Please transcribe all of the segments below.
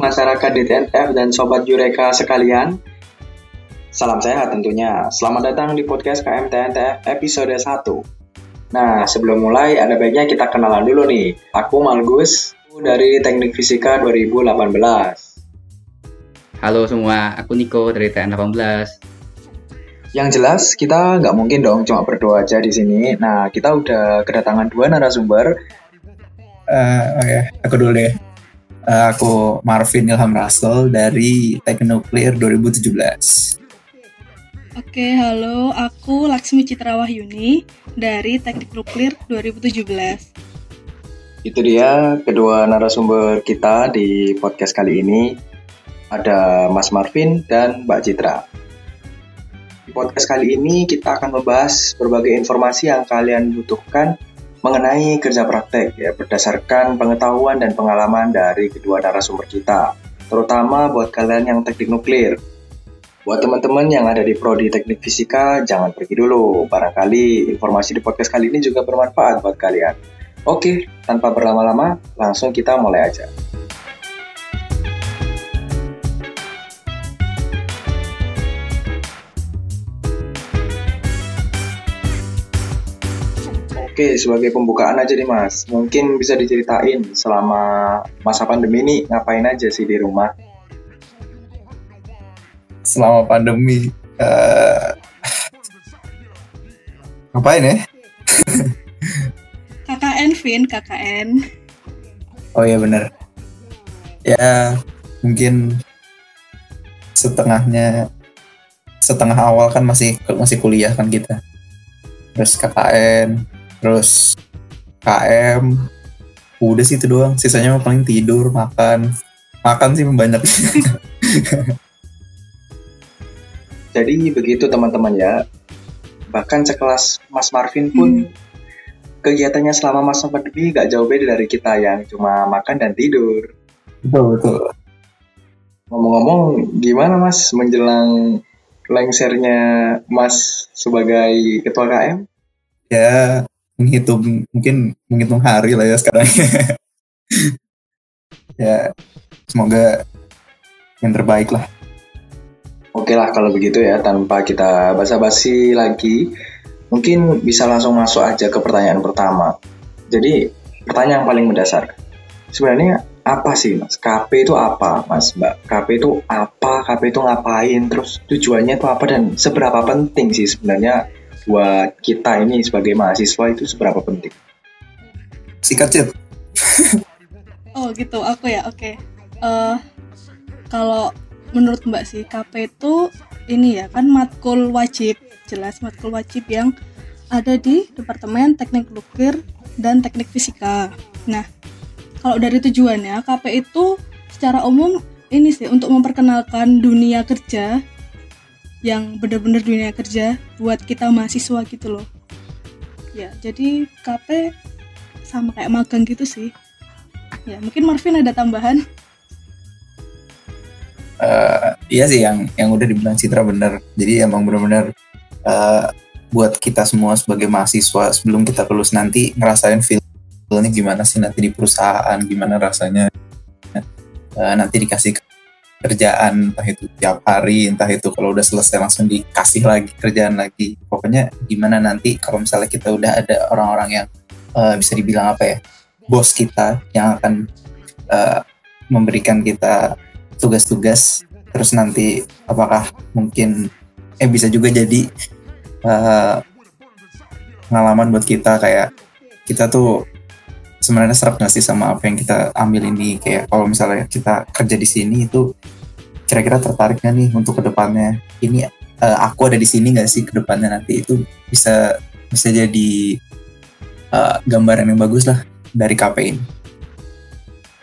masyarakat DTNF dan Sobat Jureka sekalian. Salam sehat tentunya. Selamat datang di podcast KMTNTF episode 1. Nah, sebelum mulai ada baiknya kita kenalan dulu nih. Aku Malgus dari Teknik Fisika 2018. Halo semua, aku Niko dari TN 18. Yang jelas kita nggak mungkin dong cuma berdua aja di sini. Nah, kita udah kedatangan dua narasumber. Uh, oh ya, aku dulu deh. Uh, aku Marvin Ilham Russell dari Teknuklir 2017. Oke, halo. Aku Laksmi Citra Wahyuni dari Teknik Nuklir 2017. Itu dia kedua narasumber kita di podcast kali ini. Ada Mas Marvin dan Mbak Citra. Di podcast kali ini kita akan membahas berbagai informasi yang kalian butuhkan mengenai kerja praktek ya berdasarkan pengetahuan dan pengalaman dari kedua narasumber kita, terutama buat kalian yang teknik nuklir. Buat teman-teman yang ada di prodi teknik fisika, jangan pergi dulu. Barangkali informasi di podcast kali ini juga bermanfaat buat kalian. Oke, tanpa berlama-lama, langsung kita mulai aja. Oke, sebagai pembukaan aja nih Mas, mungkin bisa diceritain selama masa pandemi ini ngapain aja sih di rumah? Selama pandemi, uh, ngapain ya? KKN, Vin, KKN. Oh iya bener. Ya, mungkin setengahnya setengah awal kan masih masih kuliah kan kita terus KKN terus KM udah sih itu doang. Sisanya mah paling tidur makan. Makan sih banyak. Jadi begitu teman-teman ya. Bahkan sekelas Mas Marvin pun hmm. kegiatannya selama masa pandemi gak jauh beda dari kita yang cuma makan dan tidur. Betul betul. Ngomong-ngomong gimana Mas menjelang lengsernya Mas sebagai ketua KM ya menghitung mungkin menghitung hari lah ya sekarang. Ya semoga yang terbaik lah. Oke lah kalau begitu ya tanpa kita basa-basi lagi mungkin bisa langsung masuk aja ke pertanyaan pertama. Jadi pertanyaan yang paling mendasar. Sebenarnya apa sih mas? KP itu apa mas mbak? KP itu apa? KP itu ngapain? Terus tujuannya itu apa? Dan seberapa penting sih sebenarnya buat kita ini sebagai mahasiswa itu seberapa penting? Sikat cip. oh gitu, aku ya, oke. Okay. Uh, eh, kalau menurut Mbak sih KP itu ini ya kan matkul wajib, jelas matkul wajib yang ada di Departemen Teknik Nuklir dan Teknik Fisika. Nah, kalau dari tujuannya KP itu secara umum ini sih untuk memperkenalkan dunia kerja yang benar-benar dunia kerja buat kita mahasiswa gitu loh. Ya jadi KP sama kayak magang gitu sih. Ya mungkin Marvin ada tambahan? Uh, iya sih yang yang udah dibilang Citra bener jadi emang benar-benar uh, buat kita semua sebagai mahasiswa sebelum kita lulus nanti ngerasain feelnya gimana sih nanti di perusahaan gimana rasanya uh, nanti dikasih kerjaan entah itu tiap hari entah itu kalau udah selesai langsung dikasih lagi kerjaan lagi. Pokoknya gimana nanti kalau misalnya kita udah ada orang-orang yang uh, bisa dibilang apa ya bos kita yang akan uh, memberikan kita tugas-tugas terus nanti apakah mungkin eh bisa juga jadi uh, pengalaman buat kita kayak kita tuh sebenarnya serap nggak sih sama apa yang kita ambil ini? Kayak kalau misalnya kita kerja di sini itu kira-kira tertarik nggak nih untuk ke depannya? Ini uh, aku ada di sini nggak sih ke depannya nanti? Itu bisa bisa jadi uh, gambaran yang bagus lah dari KP.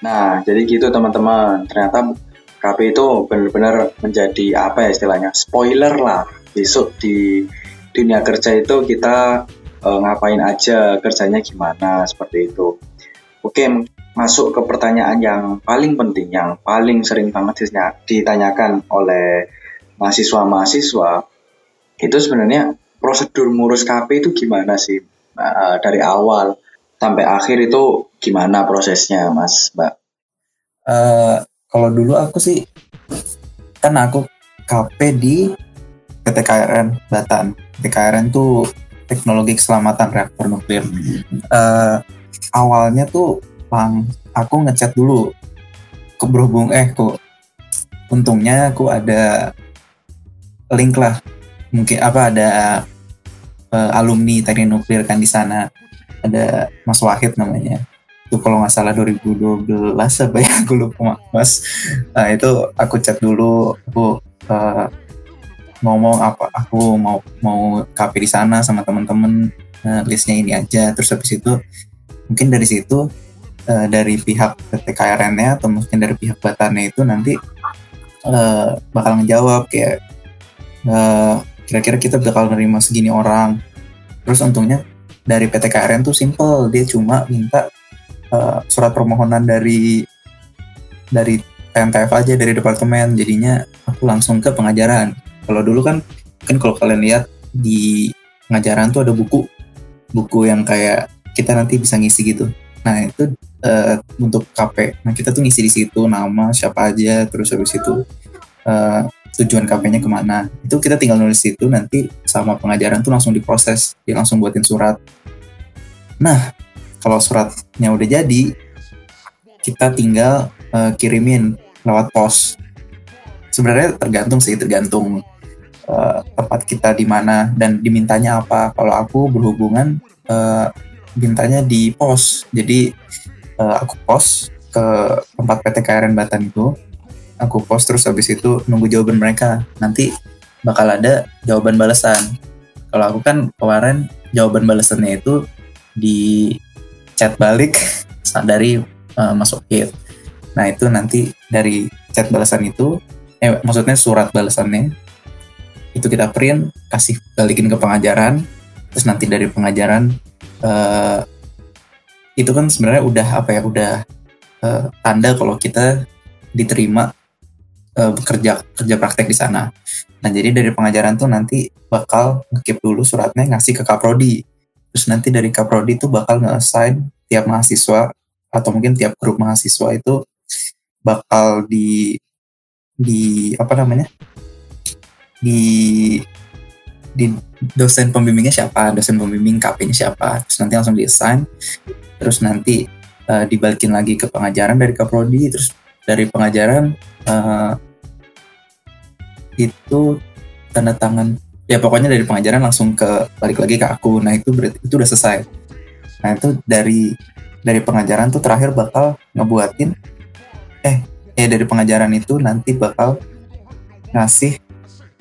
Nah jadi gitu teman-teman. Ternyata KP itu benar-benar menjadi apa ya istilahnya spoiler lah. Besok di dunia kerja itu kita uh, ngapain aja kerjanya gimana seperti itu. Oke, masuk ke pertanyaan yang paling penting, yang paling sering banget ditanyakan oleh mahasiswa-mahasiswa. Itu sebenarnya prosedur ngurus KP itu gimana sih? Uh, dari awal sampai akhir itu gimana prosesnya, Mas, Mbak? Uh, kalau dulu aku sih kan aku KP di PT KRN Batan. PT KRN tuh teknologi keselamatan reaktor nuklir. Uh, awalnya tuh bang aku ngechat dulu. Ke berhubung eh kok untungnya aku ada link lah. Mungkin apa ada uh, alumni teknik nuklir kan di sana. Ada Mas Wahid namanya. Itu kalau nggak salah 2012 apa ya aku lupa mas. Nah itu aku chat dulu. Aku uh, ngomong apa aku mau mau KP di sana sama teman-teman uh, listnya ini aja. Terus habis itu mungkin dari situ uh, dari pihak PT KRN-nya atau mungkin dari pihak Batannya itu nanti uh, bakal ngejawab kayak uh, kira-kira kita bakal nerima segini orang. Terus untungnya dari PT KRN tuh simple dia cuma minta uh, surat permohonan dari dari PMTF aja dari departemen. Jadinya aku langsung ke pengajaran. Kalau dulu kan kan kalau kalian lihat di pengajaran tuh ada buku buku yang kayak kita nanti bisa ngisi gitu. Nah itu uh, untuk KP nah kita tuh ngisi di situ nama siapa aja terus habis itu uh, tujuan KP-nya ke mana. Itu kita tinggal nulis itu nanti sama pengajaran tuh langsung diproses dia langsung buatin surat. Nah kalau suratnya udah jadi kita tinggal uh, kirimin lewat pos. Sebenarnya tergantung sih tergantung uh, tempat kita di mana dan dimintanya apa. Kalau aku berhubungan uh, mintanya di pos. Jadi uh, aku pos ke tempat PT KRN Batan itu. Aku pos terus habis itu nunggu jawaban mereka. Nanti bakal ada jawaban balasan. Kalau aku kan kemarin jawaban balasannya itu di chat balik dari uh, masuk hit. Nah itu nanti dari chat balasan itu, eh maksudnya surat balasannya itu kita print, kasih balikin ke pengajaran, terus nanti dari pengajaran uh, itu kan sebenarnya udah apa ya udah uh, tanda kalau kita diterima uh, kerja praktek di sana. Nah jadi dari pengajaran tuh nanti bakal ngekip dulu suratnya ngasih ke kaprodi Terus nanti dari Kaprodi itu bakal nge-assign tiap mahasiswa atau mungkin tiap grup mahasiswa itu bakal di di apa namanya? Di di dosen pembimbingnya siapa dosen pembimbing KP-nya siapa. Terus nanti langsung di assign terus nanti uh, dibalikin lagi ke pengajaran dari Kaprodi terus dari pengajaran uh, itu tanda tangan. Ya pokoknya dari pengajaran langsung ke balik lagi ke aku. Nah itu berarti itu udah selesai. Nah itu dari dari pengajaran tuh terakhir bakal ngebuatin eh eh dari pengajaran itu nanti bakal ngasih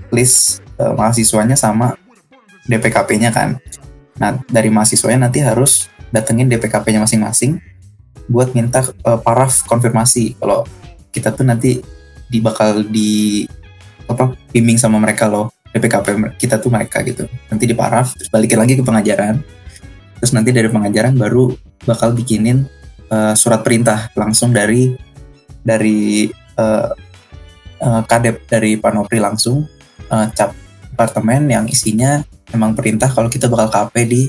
list uh, mahasiswanya sama DPKP-nya kan. Nah dari mahasiswanya nanti harus datengin DPKP-nya masing-masing buat minta uh, paraf konfirmasi kalau kita tuh nanti di bakal di apa bimbing sama mereka loh PPKP kita tuh mereka gitu. Nanti di paraf terus balikin lagi ke pengajaran. Terus nanti dari pengajaran baru bakal bikinin uh, surat perintah langsung dari dari uh, uh, kadep dari Panopri langsung uh, cap departemen yang isinya emang perintah kalau kita bakal KP di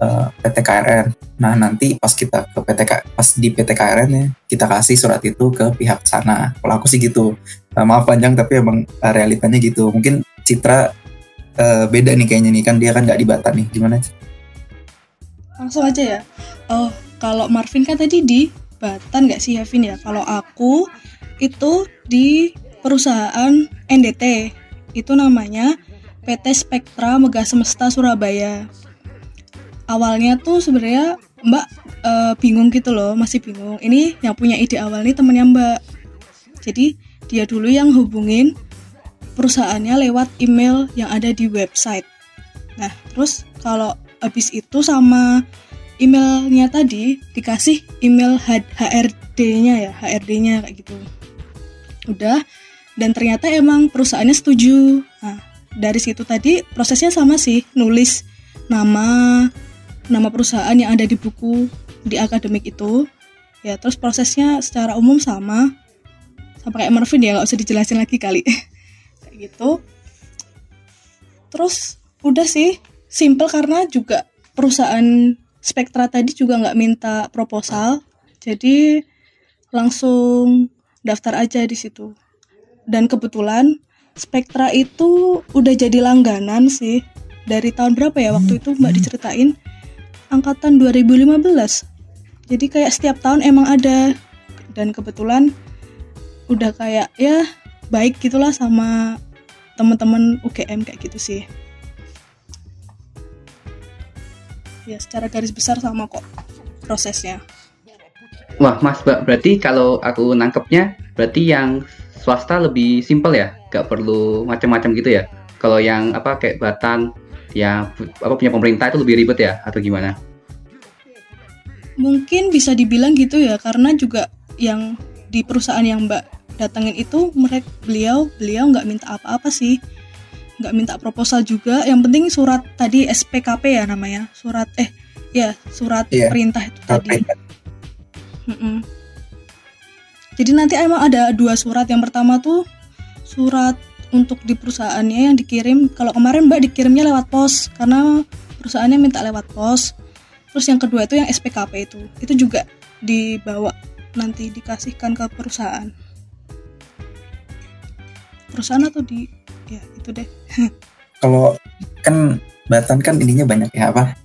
uh, PT KRN. Nah nanti pas kita ke PT pas di PT KRN ya kita kasih surat itu ke pihak sana. Kalau aku sih gitu. Uh, maaf panjang tapi emang uh, realitanya gitu. Mungkin Citra uh, beda nih kayaknya nih kan dia kan nggak di Batam nih gimana? Langsung aja ya. Oh kalau Marvin kan tadi di Batan nggak sih Yavin ya? Kalau aku itu di perusahaan NDT itu namanya PT Spektra Megah Semesta Surabaya. Awalnya tuh sebenarnya Mbak e, bingung gitu loh, masih bingung. Ini yang punya ide awal nih temennya Mbak. Jadi dia dulu yang hubungin perusahaannya lewat email yang ada di website. Nah, terus kalau habis itu sama emailnya tadi dikasih email HRD-nya ya, HRD-nya kayak gitu. Udah, dan ternyata emang perusahaannya setuju. Nah, dari situ tadi prosesnya sama sih, nulis nama nama perusahaan yang ada di buku di akademik itu. Ya, terus prosesnya secara umum sama. Sama kayak Marvin ya, nggak usah dijelasin lagi kali. gitu. Terus udah sih. Simple karena juga perusahaan Spektra tadi juga nggak minta proposal. Jadi langsung daftar aja di situ. Dan kebetulan Spektra itu udah jadi langganan sih. Dari tahun berapa ya waktu itu mbak diceritain angkatan 2015 jadi kayak setiap tahun emang ada. Dan kebetulan udah kayak ya baik gitulah sama teman-teman UGM kayak gitu sih. Ya secara garis besar sama kok prosesnya. Wah, Mas, berarti kalau aku nangkepnya, berarti yang swasta lebih simpel ya, nggak perlu macam-macam gitu ya. Kalau yang apa kayak Batan, yang apa punya pemerintah itu lebih ribet ya, atau gimana? mungkin bisa dibilang gitu ya karena juga yang di perusahaan yang mbak datengin itu mereka beliau beliau nggak minta apa-apa sih nggak minta proposal juga yang penting surat tadi SPKP ya namanya surat eh ya surat Iya, perintah itu tadi Tapi Mm-mm. Jadi nanti emang ada dua surat. Yang pertama tuh surat untuk di perusahaannya yang dikirim. Kalau kemarin Mbak dikirimnya lewat pos karena perusahaannya minta lewat pos. Terus yang kedua itu yang SPKP itu. Itu juga dibawa nanti dikasihkan ke perusahaan. Perusahaan atau di ya itu deh. kalau kan Batan kan ininya banyak ya apa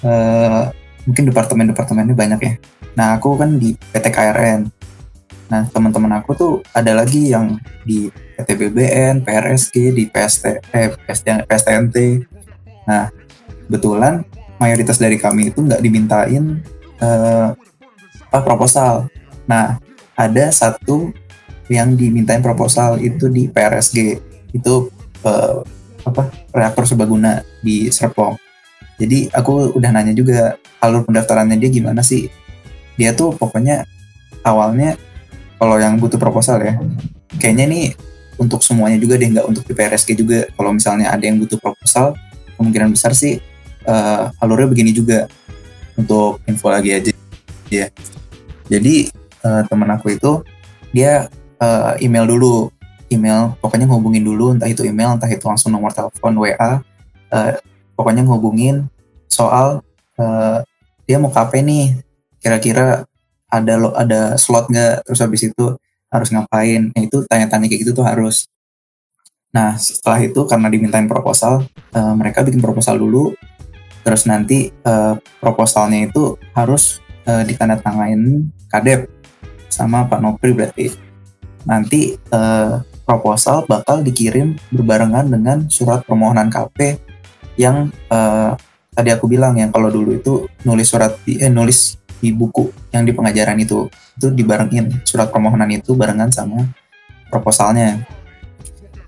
Eh, mungkin departemen-departemennya banyak ya nah aku kan di PT KRN nah teman-teman aku tuh ada lagi yang di PT BBN, PRSG, di PST, eh, PST, PSTNT nah kebetulan mayoritas dari kami itu nggak dimintain eh, apa proposal nah ada satu yang dimintain proposal itu di PRSG itu eh, apa reaktor sebaguna di Serpong. Jadi aku udah nanya juga alur pendaftarannya dia gimana sih? Dia tuh pokoknya awalnya kalau yang butuh proposal ya, kayaknya nih untuk semuanya juga deh nggak untuk di juga. Kalau misalnya ada yang butuh proposal, kemungkinan besar sih eh, alurnya begini juga untuk info lagi aja. Ya. Jadi eh, teman aku itu dia eh, email dulu email pokoknya ngehubungin dulu entah itu email entah itu langsung nomor telepon WA eh, pokoknya ngehubungin soal eh, dia mau KP nih kira-kira ada lo ada slot nggak? Terus habis itu harus ngapain? Nah, itu tanya-tanya kayak gitu tuh harus. Nah setelah itu karena dimintain proposal eh, mereka bikin proposal dulu. Terus nanti eh, proposalnya itu harus eh, ditandatangani kadep sama Pak Nopri berarti. Nanti eh, proposal bakal dikirim berbarengan dengan surat permohonan KP yang eh, tadi aku bilang yang kalau dulu itu nulis surat eh, nulis di buku yang di pengajaran itu itu dibarengin surat permohonan itu barengan sama proposalnya.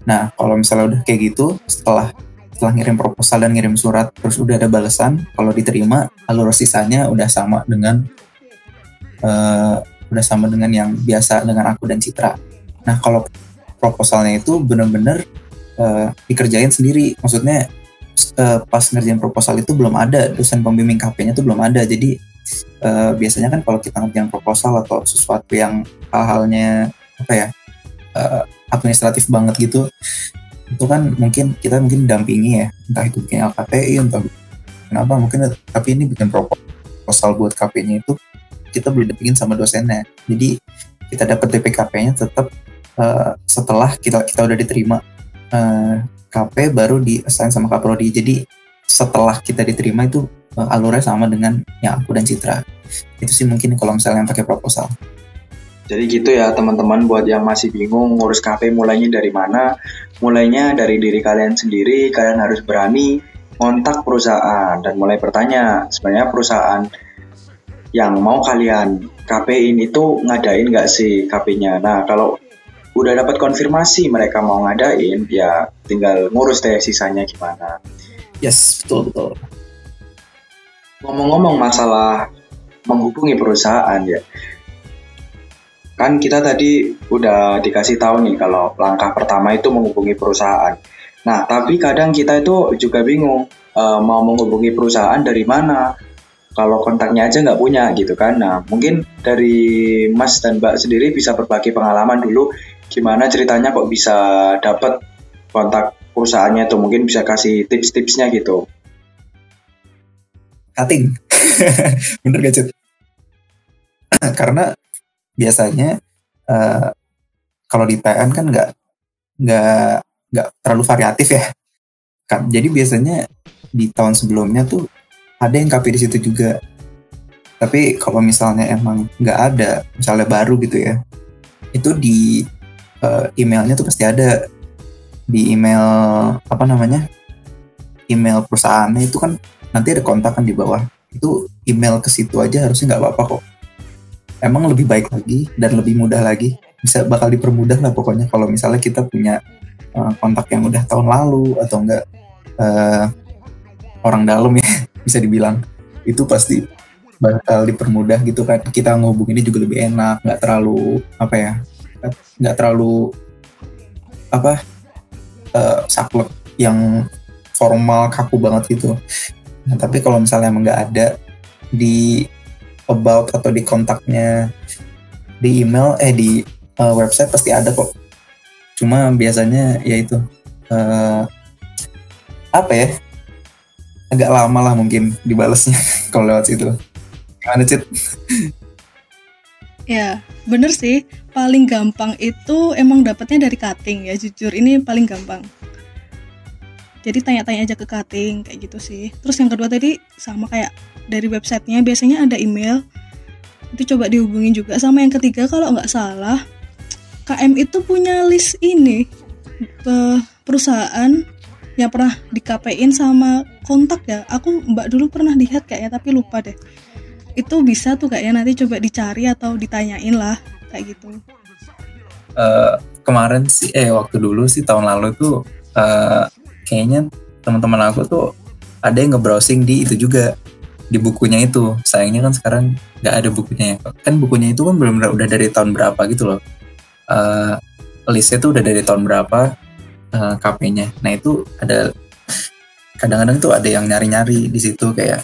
Nah kalau misalnya udah kayak gitu setelah setelah ngirim proposal dan ngirim surat terus udah ada balasan kalau diterima alur sisanya udah sama dengan eh, udah sama dengan yang biasa dengan aku dan Citra. Nah kalau proposalnya itu bener-bener eh, dikerjain sendiri. Maksudnya eh, pas ngerjain proposal itu belum ada dosen pembimbing KP-nya itu belum ada. Jadi eh, biasanya kan kalau kita ngerjain proposal atau sesuatu yang hal-halnya apa ya eh, administratif banget gitu, itu kan mungkin kita mungkin dampingi ya, entah itu bikin LKTI, entah kenapa mungkin tapi ini bikin proposal buat KP-nya itu kita belum dampingin sama dosennya. Jadi kita dapat DPKP-nya tetap Uh, setelah kita kita udah diterima uh, KP baru di assign sama Kaprodi. Jadi setelah kita diterima itu uh, alurnya sama dengan yang aku dan Citra. Itu sih mungkin kalau misalnya yang pakai proposal. Jadi gitu ya teman-teman buat yang masih bingung ngurus KP mulainya dari mana? Mulainya dari diri kalian sendiri, kalian harus berani kontak perusahaan dan mulai bertanya sebenarnya perusahaan yang mau kalian KP-in itu ngadain nggak sih KP-nya. Nah kalau udah dapat konfirmasi mereka mau ngadain, ya tinggal ngurus deh sisanya gimana. Yes, betul betul. Ngomong-ngomong masalah menghubungi perusahaan ya, kan kita tadi udah dikasih tahu nih kalau langkah pertama itu menghubungi perusahaan. Nah, tapi kadang kita itu juga bingung uh, mau menghubungi perusahaan dari mana. Kalau kontaknya aja nggak punya gitu kan. Nah, mungkin dari Mas dan Mbak sendiri bisa berbagi pengalaman dulu gimana ceritanya kok bisa dapat kontak perusahaannya tuh mungkin bisa kasih tips-tipsnya gitu. Cutting. Bener gak Cut? karena biasanya uh, kalau di TN kan nggak nggak nggak terlalu variatif ya. Kan jadi biasanya di tahun sebelumnya tuh ada yang KP di situ juga. Tapi kalau misalnya emang nggak ada misalnya baru gitu ya itu di uh, emailnya tuh pasti ada di email apa namanya email perusahaannya itu kan nanti ada kontak kan di bawah. Itu email ke situ aja harusnya nggak apa-apa kok. Emang lebih baik lagi dan lebih mudah lagi. Bisa bakal dipermudah lah pokoknya kalau misalnya kita punya uh, kontak yang udah tahun lalu atau enggak uh, orang dalam ya bisa dibilang. Itu pasti bakal dipermudah gitu kan. Kita ngehubunginnya juga lebih enak nggak terlalu apa ya nggak terlalu apa uh, saklek yang formal kaku banget gitu. Nah, tapi kalau misalnya emang nggak ada di about atau di kontaknya di email eh di uh, website pasti ada kok. Cuma biasanya ya itu uh, apa ya agak lama lah mungkin dibalasnya kalau lewat situ. Gimana Cit? Ya bener sih. Paling gampang itu emang dapatnya dari cutting ya jujur. Ini paling gampang. Jadi tanya-tanya aja ke cutting kayak gitu sih. Terus yang kedua tadi sama kayak dari websitenya biasanya ada email. Itu coba dihubungin juga. Sama yang ketiga kalau nggak salah KM itu punya list ini perusahaan yang pernah di KP-in sama kontak ya. Aku mbak dulu pernah lihat kayaknya tapi lupa deh itu bisa tuh kayaknya nanti coba dicari atau ditanyain lah kayak gitu. Uh, kemarin sih eh waktu dulu sih tahun lalu tuh uh, kayaknya teman-teman aku tuh ada yang ngebrowsing di itu juga di bukunya itu. Sayangnya kan sekarang nggak ada bukunya ya. Kan bukunya itu kan benar-benar udah dari tahun berapa gitu loh. Uh, listnya tuh udah dari tahun berapa uh, KP-nya nah itu ada kadang-kadang tuh ada yang nyari-nyari di situ kayak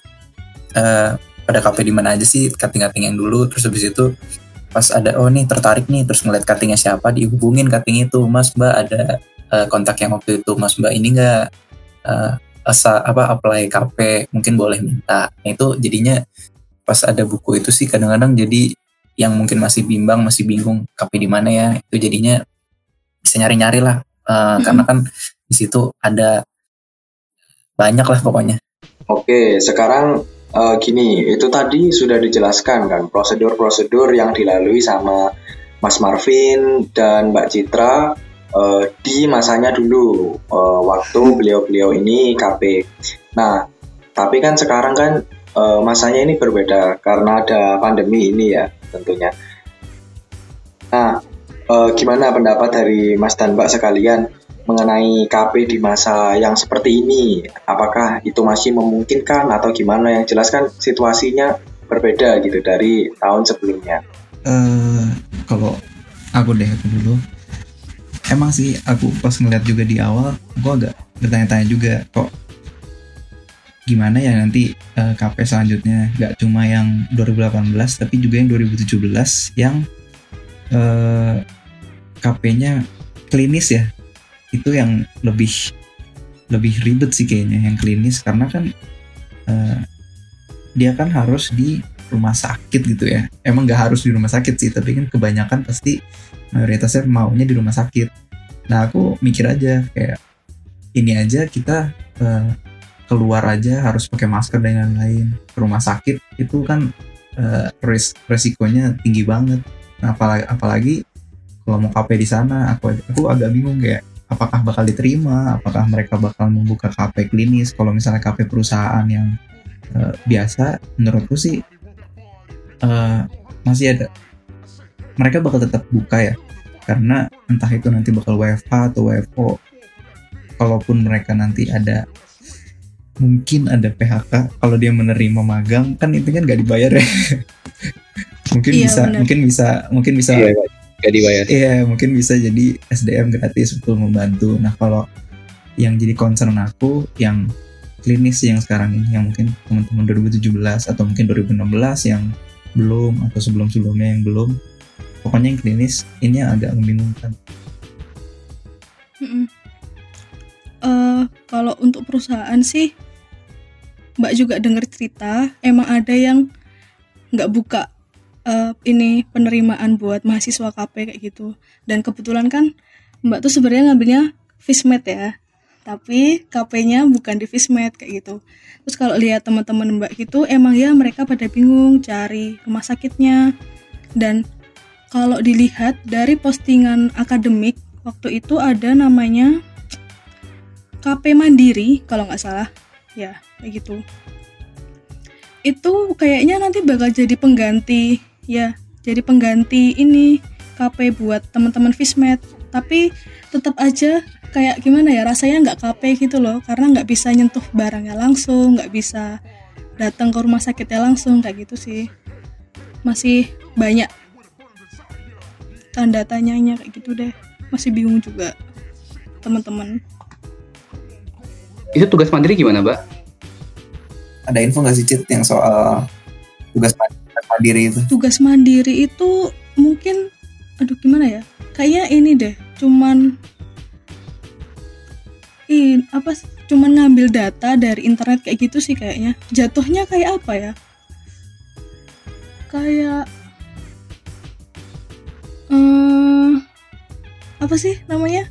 uh, pada kafe di mana aja sih cutting-cutting yang dulu. Terus habis itu pas ada oh nih tertarik nih terus ngeliat cuttingnya siapa dihubungin cutting itu. Mas mbak ada uh, kontak yang waktu itu mas mbak ini enggak uh, asa apa apply KP mungkin boleh minta. Nah, itu jadinya pas ada buku itu sih kadang-kadang jadi yang mungkin masih bimbang masih bingung KP di mana ya. Itu jadinya bisa nyari-nyari lah. Uh, mm-hmm. karena kan di situ ada banyak lah pokoknya. Oke sekarang uh, gini, itu tadi sudah dijelaskan kan prosedur-prosedur yang dilalui sama Mas Marvin dan Mbak Citra uh, di masanya dulu uh, waktu beliau-beliau ini KP. Nah, tapi kan sekarang kan uh, masanya ini berbeda karena ada pandemi ini ya tentunya. Nah, uh, gimana pendapat dari Mas dan Mbak sekalian? Mengenai KP di masa yang seperti ini, apakah itu masih memungkinkan atau gimana? Yang jelas kan situasinya berbeda gitu dari tahun sebelumnya. Uh, kalau aku deh aku dulu, emang sih aku pas ngeliat juga di awal, aku agak bertanya-tanya juga kok gimana ya nanti uh, eh, KP selanjutnya Gak cuma yang 2018 tapi juga yang 2017 yang uh, eh, KP-nya klinis ya itu yang lebih lebih ribet sih kayaknya yang klinis. Karena kan uh, dia kan harus di rumah sakit gitu ya. Emang nggak harus di rumah sakit sih tapi kan kebanyakan pasti mayoritasnya maunya di rumah sakit. Nah aku mikir aja kayak ini aja kita uh, keluar aja harus pakai masker dan lain-lain. Ke rumah sakit itu kan uh, resikonya tinggi banget. Nah apalagi apalagi kalau mau KP di sana aku aku agak bingung kayak apakah bakal diterima, apakah mereka bakal membuka KP klinis. Kalau misalnya KP perusahaan yang uh, biasa, menurutku sih uh, masih ada. Mereka bakal tetap buka ya, karena entah itu nanti bakal WFH atau WFO. Kalaupun mereka nanti ada mungkin ada PHK kalau dia menerima magang kan itu kan gak dibayar ya mungkin iya, bisa bener. mungkin bisa mungkin bisa iya, gak dibayar. Iya mungkin bisa jadi SDM gratis untuk membantu. Nah kalau yang jadi concern aku yang klinis yang sekarang ini yang mungkin teman-teman 2017 atau mungkin 2016 yang belum atau sebelum-sebelumnya yang belum pokoknya yang klinis ini agak membingungkan. Uh, kalau untuk perusahaan sih Mbak juga dengar cerita emang ada yang nggak buka eh, ini penerimaan buat mahasiswa KP kayak gitu. Dan kebetulan kan Mbak tuh sebenarnya ngambilnya Fismed ya. Tapi KP-nya bukan di Fismed kayak gitu. Terus kalau lihat teman-teman Mbak gitu emang ya mereka pada bingung cari rumah sakitnya. Dan kalau dilihat dari postingan akademik waktu itu ada namanya KP Mandiri kalau nggak salah. Ya kayak gitu. Itu kayaknya nanti bakal jadi pengganti ya jadi pengganti ini KP buat teman-teman Fismed tapi tetap aja kayak gimana ya rasanya nggak KP gitu loh. Karena nggak bisa nyentuh barangnya langsung nggak bisa datang ke rumah sakitnya langsung kayak gitu sih. Masih banyak tanda tanyanya kayak gitu deh. Masih bingung juga teman-teman. Itu tugas mandiri gimana, Mbak? Ada info nggak sih Cit yang soal tugas ma- tugas mandiri itu? tugas mandiri itu mungkin aduh gimana ya? Kayaknya ini deh cuman in apa cuman ngambil data dari internet kayak gitu sih kayaknya. Jatuhnya kayak apa ya? Kayak eh apa sih namanya?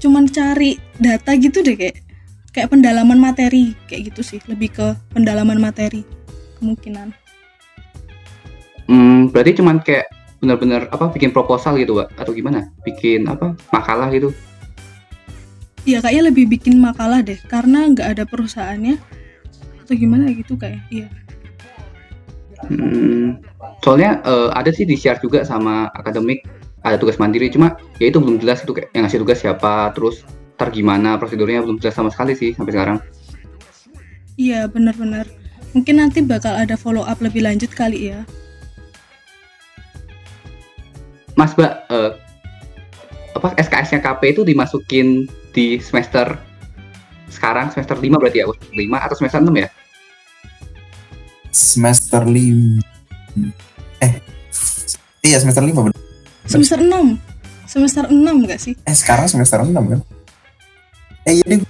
Cuman cari data gitu deh kayak kayak pendalaman materi kayak gitu sih. Lebih ke pendalaman materi kemungkinan Hmm, berarti cuman kayak benar-benar apa bikin proposal gitu, Mbak? Atau gimana? Bikin apa? Makalah gitu. Iya kayaknya lebih bikin makalah deh karena nggak ada perusahaannya atau gimana gitu kayak iya Hmm, soalnya eh, ada sih di share juga sama akademik ada tugas mandiri cuma ya itu belum jelas itu kayak yang ngasih tugas siapa terus ntar gimana prosedurnya belum jelas sama sekali sih sampai sekarang iya benar-benar mungkin nanti bakal ada follow up lebih lanjut kali ya Mas Mbak eh, apa SKS-nya KP itu dimasukin di semester sekarang semester 5 berarti ya? 5 atau semester 6 ya? Semester 5 Eh Iya semester 5 bener. semester 6 semester 6 nggak sih? Eh sekarang semester 6 kan? Eh iya deh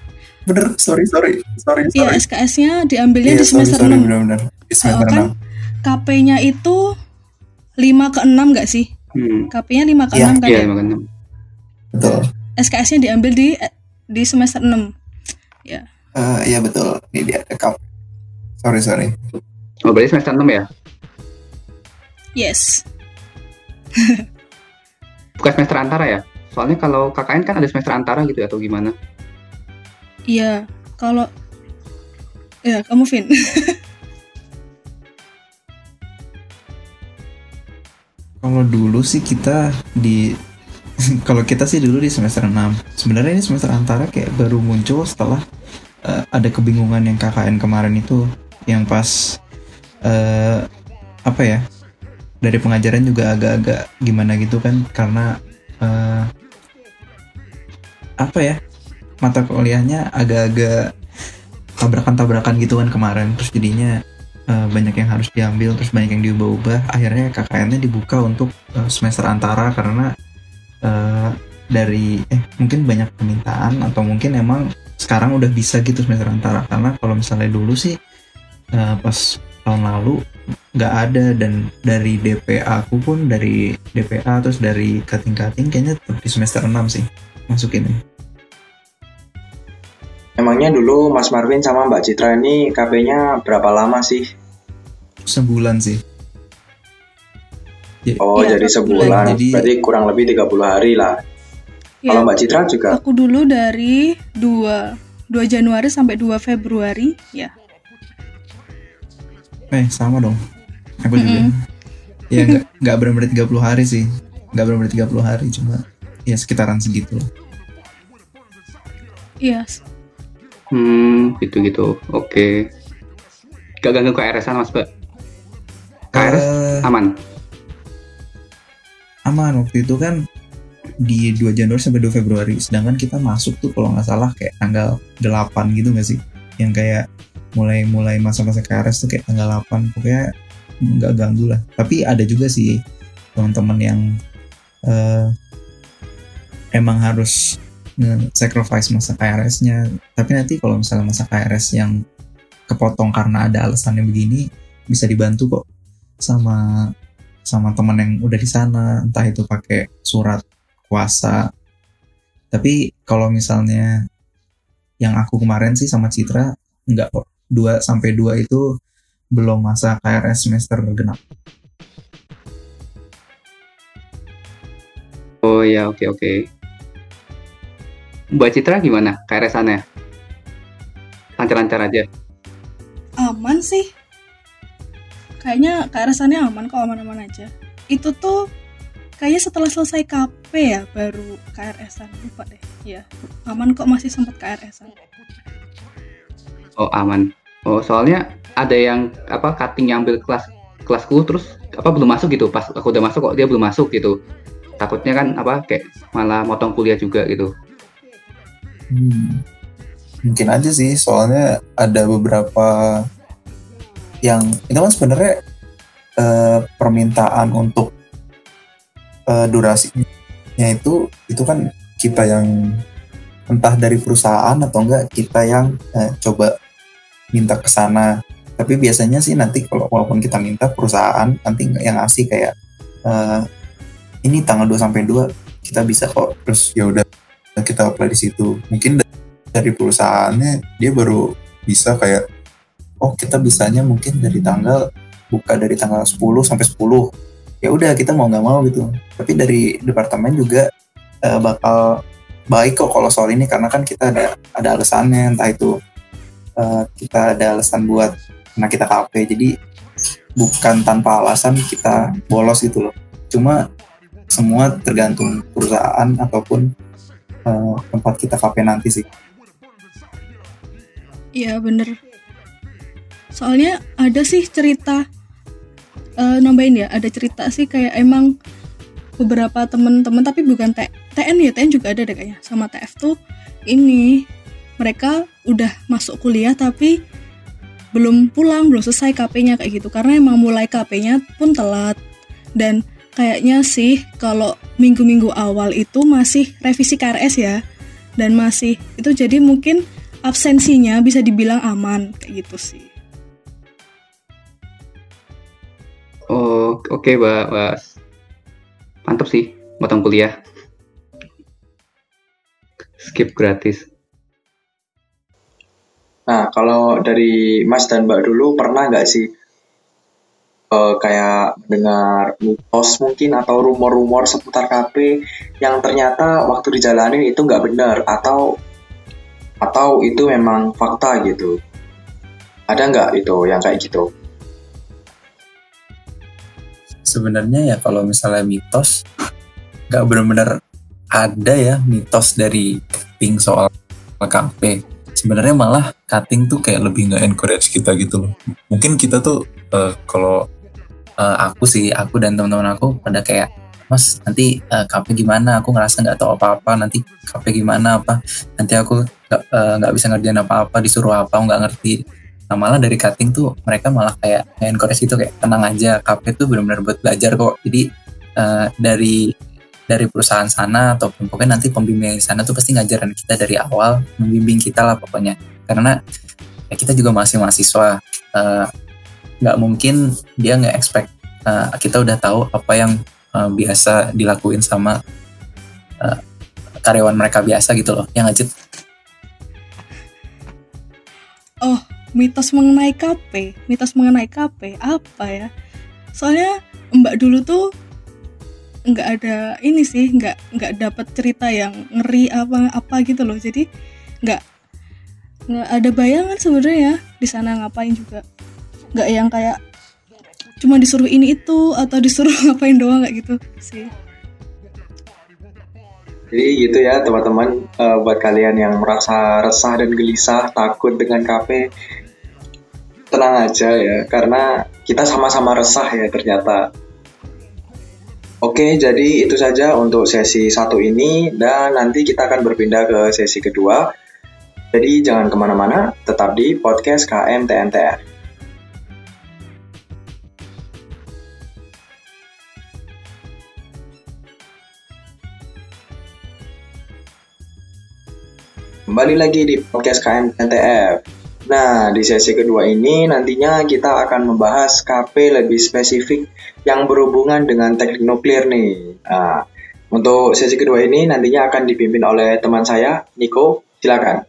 Bener. Sorry sorry Sorry iya sorry. SKS-nya diambilnya Iya, di semester sorry, sorry, 6 bener-bener. Di semester Oh, kan? KP-nya itu 5 ke 6 nggak sih hmm. KP-nya 5 ke Iya, 6 kan iya ya? makanya 6 Betul. SKS-nya diambil di di semester 6 ya. Eh, Iya betul. Ini dia rekap Sorry sorry. Oh berarti semester 6 ya? Yes. Bukan semester antara ya? Soalnya kalau KKN kan ada semester antara gitu ya, atau gimana? Iya. Kalau ya kamu Vin Kalau dulu sih kita di kalau kita sih dulu di semester 6. Sebenarnya ini semester antara kayak baru muncul setelah eh, ada kebingungan yang KKN kemarin itu yang pas eh, apa ya? Dari pengajaran juga agak-agak gimana gitu kan karena eh, apa ya? Mata kuliahnya agak-agak tabrakan-tabrakan gitu kan kemarin terus jadinya eh, banyak yang harus diambil terus banyak yang diubah-ubah. Akhirnya KKN-nya dibuka untuk eh, semester antara karena eh, dari eh mungkin banyak permintaan atau mungkin emang sekarang udah bisa gitu semester antara. Karena kalau misalnya dulu sih eh, pas tahun lalu nggak ada. Dan dari DPA aku pun dari DPA terus dari kating-kating kayaknya tetap di semester 6 sih masukin Emangnya dulu Mas Marvin sama Mbak Citra ini KP-nya berapa lama sih? sebulan sih Oh, Iya, jadi sebulan. Jadi- Berarti kurang lebih 30 hari lah. Ya, Kalau Mbak Citra juga aku dulu dari 2 2 Januari sampai 2 Februari ya Eh sama dong. Aku juga. Ya nggak nggak benar-benar 30 hari sih. Nggak benar-benar 30 hari cuma ya sekitaran segitu lah. iya hmm gitu gitu. Oke. Gak ganggu KRS-an mas mbak? KRS Eh, aman? aman. Waktu itu kan di 2 Januari sampai 2 Februari. Sedangkan kita masuk tuh kalau nggak salah kayak tanggal 8 gitu nggak sih? Yang kayak mulai mulai masa-masa KRS tuh kayak tanggal 8 pokoknya nggak ganggu lah. Tapi ada juga sih teman-teman yang eh, emang harus nge-sacrifice masa KRS-nya tapi nanti kalau misalnya masa KRS yang kepotong karena ada alasannya begini bisa dibantu kok sama sama teman yang udah di sana. Entah itu pakai surat kuasa. Tapi kalau misalnya yang aku kemarin sih sama Citra nggak kok. Dua sampai dua itu belum masa KRS semester genap. Oh ya, oke oke. Mbak Citra gimana KRS-annya? Lancar-lancar aja. aman sih kayaknya kearasannya aman kok aman-aman aja itu tuh kayaknya setelah selesai KP ya baru KRS-an lupa deh ya aman kok masih sempat KRS-an Oh aman. Oh soalnya ada yang apa cutting yang ambil kelas kelasku terus apa belum masuk gitu. Pas aku udah masuk kok dia belum masuk gitu. Takutnya kan apa kayak malah motong kuliah juga gitu. Hmm. Mungkin aja sih, soalnya ada beberapa yang itu kan sebenarnya eh, permintaan untuk eh, durasinya itu itu kan kita yang entah dari perusahaan atau enggak kita yang eh, coba minta ke sana. Tapi biasanya sih nanti kalau walaupun kita minta perusahaan nanti yang ngasih kayak eh, ini tanggal 2 sampai 2 kita bisa kok terus ya udah kita apply di situ. Mungkin dari perusahaannya dia baru bisa kayak oh kita bisanya mungkin dari tanggal buka dari tanggal 10 sampai 10 ya udah kita mau nggak mau gitu. Tapi dari departemen juga eh, bakal baik kok kalau soal ini karena kan kita ada ada alasannya entah itu eh, kita ada alasan buat karena kita KP jadi bukan tanpa alasan kita bolos gitu loh. Cuma semua tergantung perusahaan ataupun eh, tempat kita KP nanti sih. Iya bener. Soalnya ada sih cerita eh, Nambahin ya Ada cerita sih kayak emang Beberapa temen-temen Tapi bukan T TN ya TN juga ada deh kayaknya. Sama TF tuh Ini Mereka udah masuk kuliah Tapi belum pulang Belum selesai KP-nya kayak gitu. Karena emang mulai KP-nya pun telat Dan kayaknya sih Kalau minggu-minggu awal itu Masih revisi KRS ya Dan masih Itu jadi mungkin absensinya bisa dibilang aman kayak gitu sih. Oh oke mbak, mbak. Mantap sih motong kuliah. Skip gratis. Nah, kalau dari Mas dan Mbak dulu pernah nggak sih eh, kayak mendengar mitos mungkin atau rumor-rumor seputar KP yang ternyata waktu dijalanin itu nggak benar atau atau itu memang fakta gitu? Ada nggak itu yang kayak gitu? sebenarnya ya kalau misalnya mitos nggak benar-benar ada ya mitos dari cutting soal KP sebenarnya malah cutting tuh kayak lebih nggak encourage kita gitu loh mungkin kita tuh eh, kalau eh, aku sih aku dan teman-teman aku pada kayak mas nanti eh, KP gimana aku ngerasa nggak tahu apa-apa nanti KP gimana apa nanti aku nggak nggak bisa ngerjain apa-apa disuruh apa nggak ngerti Nah malah dari cutting tuh mereka malah kayak encourage gitu kayak tenang aja KP tuh benar-benar buat belajar kok. Jadi eh, dari dari perusahaan sana ataupun pokoknya nanti pembimbing sana tuh pasti ngajarin kita dari awal membimbing kita lah pokoknya. Karena ya kita juga masih mahasiswa eh, nggak mungkin dia nggak expect eh, kita udah tahu apa yang eh, biasa dilakuin sama eh, karyawan mereka biasa gitu loh yang ngajit Oh, mitos mengenai KP, mitos mengenai KP apa ya? Soalnya Mbak dulu tuh nggak ada ini sih, nggak nggak dapat cerita yang ngeri apa apa gitu loh. Jadi nggak nggak ada bayangan sebenarnya di sana ngapain juga. Nggak yang kayak cuma disuruh ini itu atau disuruh ngapain doang nggak gitu sih. Jadi gitu ya teman-teman Eh, buat kalian yang merasa resah dan gelisah takut dengan KP tenang aja ya karena kita sama-sama resah ya ternyata. Oke, jadi itu saja untuk sesi satu ini dan nanti kita akan berpindah ke sesi kedua. Jadi jangan ke mana-mana, tetap di podcast KM Kembali lagi di podcast KM TNTR. Nah, di sesi kedua ini nantinya kita akan membahas KP lebih spesifik yang berhubungan dengan teknik nuklir nih. Nah, untuk sesi kedua ini nantinya akan dipimpin oleh teman saya, Niko. Silakan.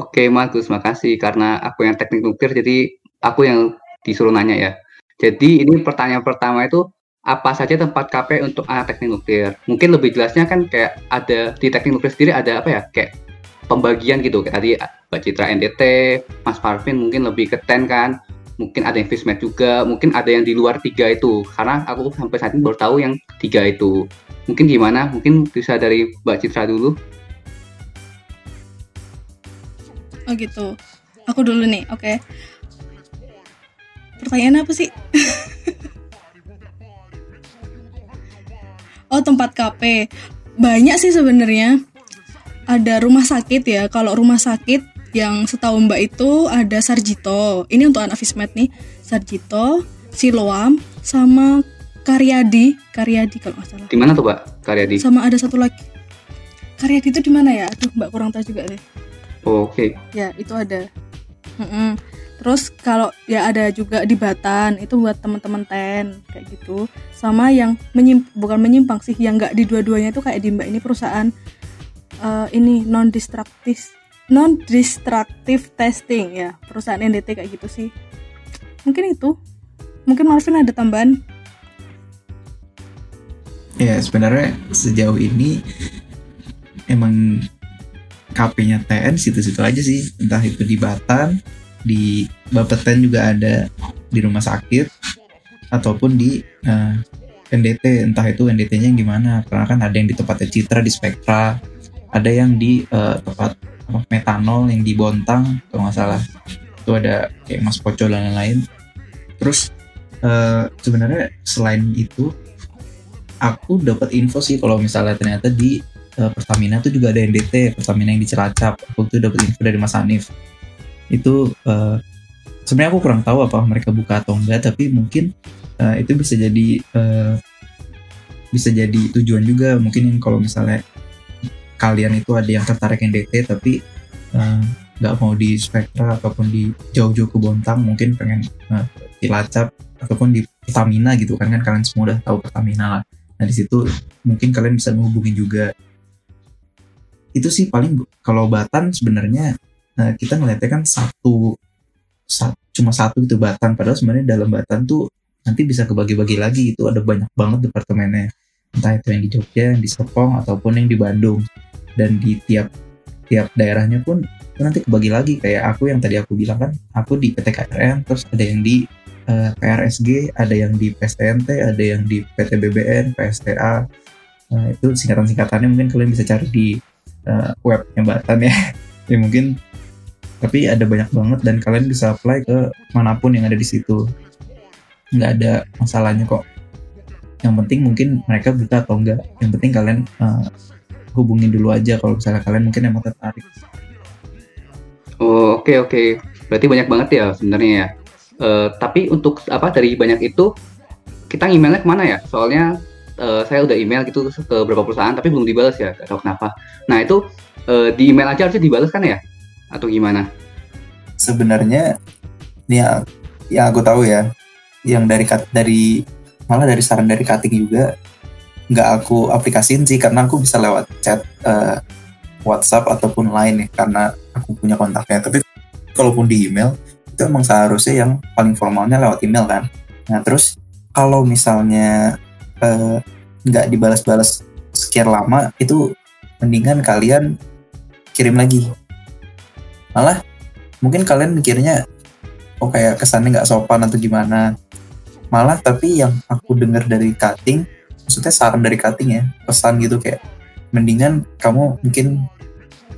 Oke, Markus, makasih karena aku yang teknik nuklir, jadi aku yang disuruh nanya ya. Jadi ini pertanyaan pertama itu apa saja tempat KP untuk anak teknik nuklir? Mungkin lebih jelasnya kan kayak ada di teknik nuklir sendiri ada apa ya? Kayak pembagian gitu kayak tadi Mbak Citra NDT, Mas Parvin mungkin lebih ke ten kan, mungkin ada yang Fismet juga, mungkin ada yang di luar tiga itu. Karena aku sampai saat ini baru tahu yang tiga itu. Mungkin gimana? Mungkin bisa dari Mbak Citra dulu. Oh gitu. Aku dulu nih, oke. Okay. Pertanyaan apa sih? oh tempat KP. Banyak sih sebenarnya ada rumah sakit ya. Kalau rumah sakit yang setahu Mbak itu ada Sarjito. Ini untuk anak Fismet nih. Sarjito, Siloam, sama Karyadi. Karyadi kalau nggak salah. Di mana tuh Mbak Karyadi? Sama ada satu lagi. Karyadi itu di mana ya? Aduh Mbak kurang tahu juga deh. Oh, Oke. Okay. Ya itu ada. Mm -mm. Terus kalau ya ada juga di Batan itu buat teman-teman ten kayak gitu. Sama yang menyimp bukan menyimpang sih, yang nggak di dua-duanya itu kayak di Mbak ini perusahaan uh, ini non destruktif non destructive testing ya perusahaan NDT kayak gitu sih mungkin itu mungkin Marvin ada tambahan ya sebenarnya sejauh ini emang KP-nya TN situ-situ aja sih. Entah itu di Batan di Bapeten juga ada di rumah sakit ataupun di uh, eh, NDT entah itu NDT-nya yang gimana karena kan ada yang di tempatnya Citra di Spektra ada yang di uh, tempat apa, metanol yang di Bontang kalau nggak salah. Itu ada kayak Mas Poco dan lain-lain. Terus uh, sebenarnya selain itu aku dapat info sih kalau misalnya ternyata di uh, Pertamina itu juga ada NDT Pertamina yang di Cilacap. Aku tuh dapat info dari Mas Anif itu uh, sebenarnya aku kurang tahu apa mereka buka atau enggak tapi mungkin uh, itu bisa jadi uh, bisa jadi tujuan juga. Mungkin kalau misalnya kalian itu ada yang tertarik NDT tapi nggak uh, mau di Spektra ataupun di jauh-jauh ke Bontang mungkin pengen uh, Cilacap ataupun di Pertamina gitu kan kan kalian semua udah tahu Pertamina lah. Nah di situ mungkin kalian bisa menghubungi juga itu sih paling kalau Batan sebenarnya uh, kita ngeliatnya kan satu, satu cuma satu itu Batan. Padahal sebenarnya dalam Batan tuh nanti bisa kebagi-bagi lagi itu ada banyak banget departemennya. Entah itu yang di Jogja, yang di Serpong ataupun yang di Bandung. Dan di tiap tiap daerahnya pun nanti kebagi lagi. Kayak aku yang tadi aku bilang kan aku di PT KRN terus ada yang di uh, eh, KRSG ada yang di PSTNT ada yang di PT BBN PSTA nah, itu singkatan-singkatannya mungkin kalian bisa cari di uh, webnya Batan ya ya mungkin tapi ada banyak banget dan kalian bisa apply ke mana pun yang ada di situ nggak ada masalahnya kok yang penting mungkin mereka buta atau enggak yang penting kalian uh, hubungin dulu aja kalau misalnya kalian mungkin emang tertarik. Oh oke okay, oke, okay. berarti banyak banget ya sebenarnya ya. Uh, tapi untuk apa dari banyak itu kita emailnya ke mana ya? Soalnya uh, saya udah email gitu ke beberapa perusahaan tapi belum dibalas ya, gak tahu kenapa. Nah itu uh, di email aja harusnya dibalas kan ya? Atau gimana? Sebenarnya ya yang aku tahu ya, yang dari dari malah dari saran dari cutting juga nggak aku aplikasiin sih karena aku bisa lewat chat uh, WhatsApp ataupun lain ya karena aku punya kontaknya tapi kalaupun di email itu emang seharusnya yang paling formalnya lewat email kan nah terus kalau misalnya uh, nggak dibalas-balas sekian lama itu mendingan kalian kirim lagi. Malah mungkin kalian mikirnya oh kayak kesannya nggak sopan atau gimana. Malah tapi yang aku dengar dari cutting maksudnya saran dari cutting ya pesan gitu kayak mendingan kamu mungkin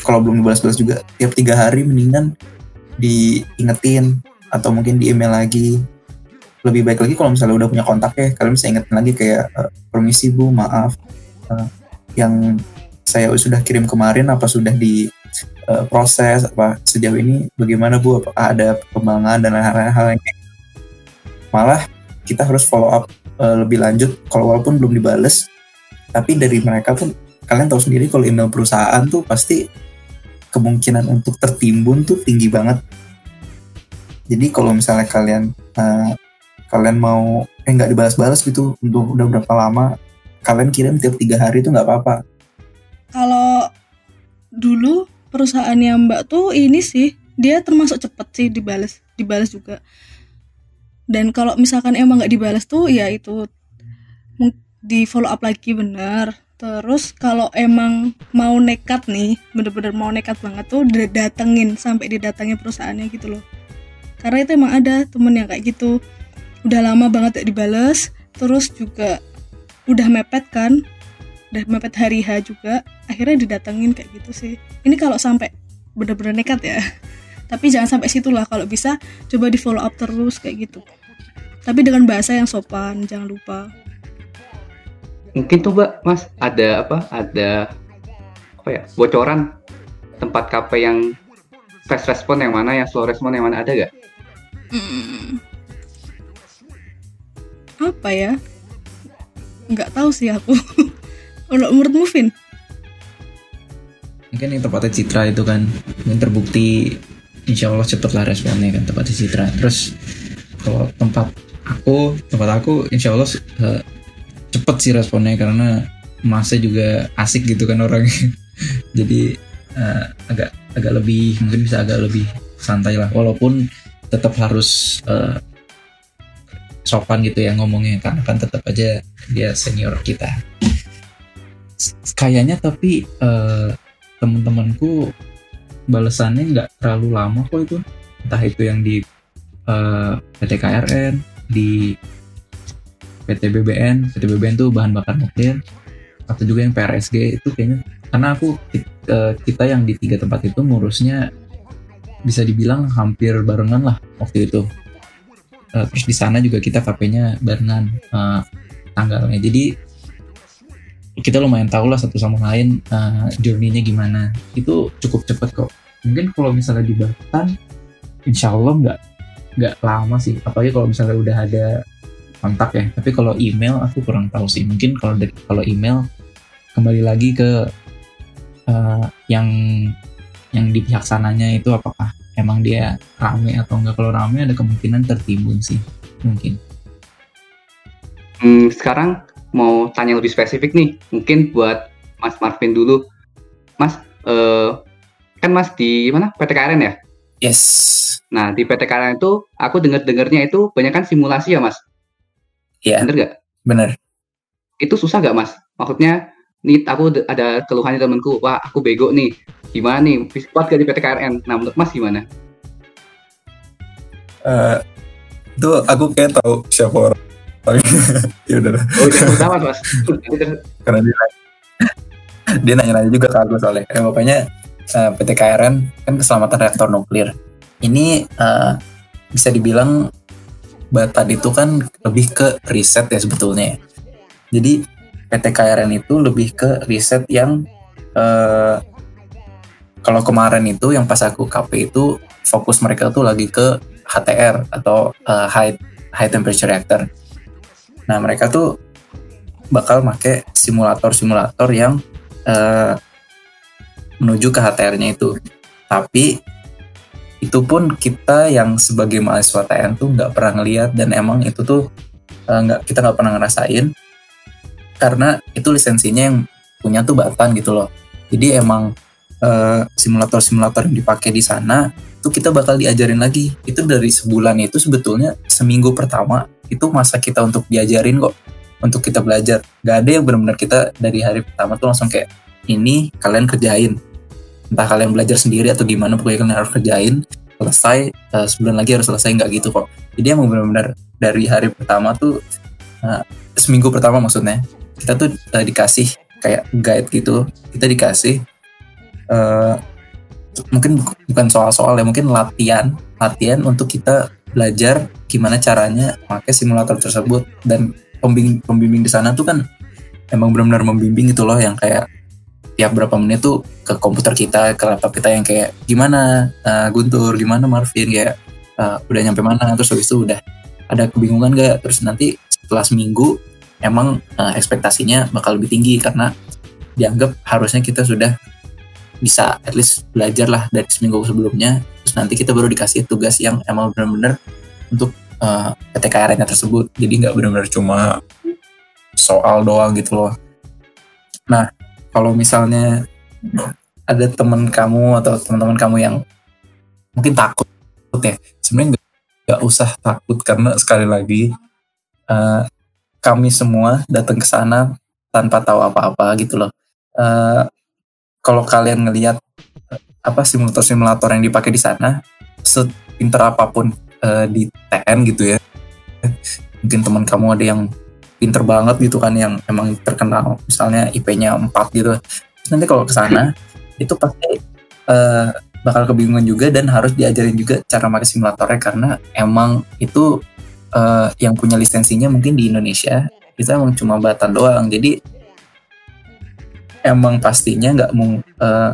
kalau belum dibalas-balas juga tiap tiga hari mendingan diingetin atau mungkin di email lagi lebih baik lagi kalau misalnya udah punya kontak ya kalian bisa ingetin lagi kayak uh, permisi bu maaf uh, yang saya sudah kirim kemarin apa sudah di uh, proses apa sejauh ini bagaimana bu? Apakah ada perkembangan dan hal-hal yang malah kita harus follow up uh, lebih lanjut kalau walaupun belum dibales tapi dari mereka pun kalian tahu sendiri kalau email perusahaan tuh pasti kemungkinan untuk tertimbun tuh tinggi banget. Jadi kalau misalnya kalian uh, kalian mau eh nggak dibalas-balas gitu untuk udah berapa lama kalian kirim tiap tiga hari itu nggak apa-apa. Kalau dulu perusahaannya Mbak tuh ini sih dia termasuk cepet sih dibalas dibalas juga. Dan kalau misalkan emang nggak dibalas tuh ya itu di follow up lagi bener terus kalau emang mau nekat nih bener-bener mau nekat banget tuh datengin sampai didatangin perusahaannya gitu loh. Karena itu emang ada temen yang kayak gitu udah lama banget gak dibales terus juga udah mepet kan? Udah mepet hari H juga akhirnya didatengin kayak gitu sih. Ini kalau sampai bener-bener nekat ya. Tapi jangan sampai situ lah kalau bisa coba di follow up terus kayak gitu. Tapi dengan bahasa yang sopan jangan lupa. Mungkin tuh mbak mas ada apa? Ada apa ya bocoran tempat KP yang fast respon yang mana yang slow respon yang mana ada gak? Hmm. Apa ya? Nggak tahu sih aku. Kalau menurutmu Vin? Mungkin yang tempatnya Citra itu kan yang terbukti insya Allah cepet lah responnya kan tempatnya Citra. Terus kalau tempat aku, tempat aku insya Allah uh, cepet sih responnya karena masa juga asik gitu kan orangnya. Jadi uh, agak agak lebih mungkin bisa agak lebih santai lah walaupun tetap harus uh, sopan gitu ya ngomongnya karena kan tetap aja dia senior kita. Kayaknya tapi uh, teman-temanku balasannya nggak terlalu lama kok itu. Entah itu yang di uh, PT KRN di PT BBN PT BBN tuh bahan bakar nuklir. Atau juga yang PRSG itu kayaknya. Karena aku kita yang di tiga tempat itu ngurusnya bisa dibilang hampir barengan lah waktu itu uh, terus di sana juga kita KP-nya barengan uh, tanggalnya. Jadi kita lumayan tahu lah satu sama lain uh, journey-nya gimana. Itu cukup cepet kok. Mungkin kalau misalnya di Batan insya Allah nggak nggak lama sih. Apalagi kalau misalnya udah ada kontak ya. Tapi kalau email aku kurang tahu sih. Mungkin kalau kalau email kembali lagi ke uh, yang yang di pihak sananya itu apakah emang dia rame atau enggak kalau rame ada kemungkinan tertimbun sih mungkin. Hmm, sekarang mau tanya lebih spesifik nih mungkin buat Mas Marvin dulu. Mas uh, kan Mas di mana? PT KRN ya? Yes. Nah di PT KRN itu aku dengar dengarnya itu banyak kan simulasi ya Mas? Iya. Yeah. bener gak bener. Itu susah gak Mas? Maksudnya nih aku ada keluhannya temanku. Wah aku bego nih. Gimana nih? Kuat gak di PT KRN nah menurut mas gimana? Uh, itu aku kayak tahu siapa orang. Ya udah. Oh sama mas karena dia dia nanya-nanya juga ke aku soalnya. Eh, pokoknya uh, eh, PT KRN kan keselamatan reaktor nuklir. Ini uh, bisa dibilang Batan itu kan lebih ke riset ya sebetulnya. Jadi PT KRN itu lebih ke riset yang uh, kalau kemarin itu yang pas aku KP itu fokus mereka tuh lagi ke HTR atau uh, high high temperature reactor. Nah mereka tuh bakal make simulator-simulator yang uh, menuju ke HTR-nya itu. Tapi itu pun kita yang sebagai mahasiswa TN tuh nggak pernah ngeliat dan emang itu tuh nggak uh, kita nggak pernah ngerasain karena itu lisensinya yang punya tuh Batan gitu loh. Jadi emang eh, simulator-simulator yang dipakai di sana itu kita bakal diajarin lagi. Itu dari sebulan itu sebetulnya seminggu pertama itu masa kita untuk diajarin kok untuk kita belajar. Gak ada yang benar-benar kita dari hari pertama tuh langsung kayak ini kalian kerjain. Entah kalian belajar sendiri atau gimana pokoknya kalian harus kerjain selesai uh, sebulan lagi harus selesai nggak gitu kok. Jadi emang benar-benar dari hari pertama tuh uh, seminggu pertama maksudnya kita tuh uh, dikasih kayak guide gitu. Kita dikasih uh, mungkin bukan soal-soal ya mungkin latihan latihan untuk kita belajar gimana caranya pakai simulator tersebut. Dan pembimbing pembimbing di sana tuh kan emang benar-benar membimbing itu loh yang kayak tiap berapa menit tuh ke komputer kita ke laptop kita yang kayak gimana uh, Guntur? Gimana Marvin? Kayak uh, udah nyampe mana? Terus habis itu udah ada kebingungan gak terus nanti setelah seminggu emang uh, ekspektasinya bakal lebih tinggi karena dianggap harusnya kita sudah bisa at least belajar lah dari seminggu sebelumnya. Terus nanti kita baru dikasih tugas yang emang benar-benar untuk uh, eh, PTKRN-nya tersebut. Jadi nggak benar-benar cuma soal doang gitu loh. Nah kalau misalnya ada teman kamu atau teman-teman kamu yang mungkin takut ya sebenarnya nggak usah takut karena sekali lagi uh, kami semua datang ke sana tanpa tahu apa-apa gitu loh. Uh, kalau kalian ngelihat apa simulator-simulator yang dipakai di sana sepinter apa pun uh, di TN gitu ya. Mungkin teman kamu ada yang pinter banget gitu kan yang emang terkenal misalnya IP-nya 4 gitu. Nanti kalau ke sana itu pasti uh, bakal kebingungan juga dan harus diajarin juga cara pakai simulatornya karena emang itu uh, yang punya lisensinya mungkin di Indonesia. Itu emang cuma batan doang. Jadi emang pastinya nggak mau uh,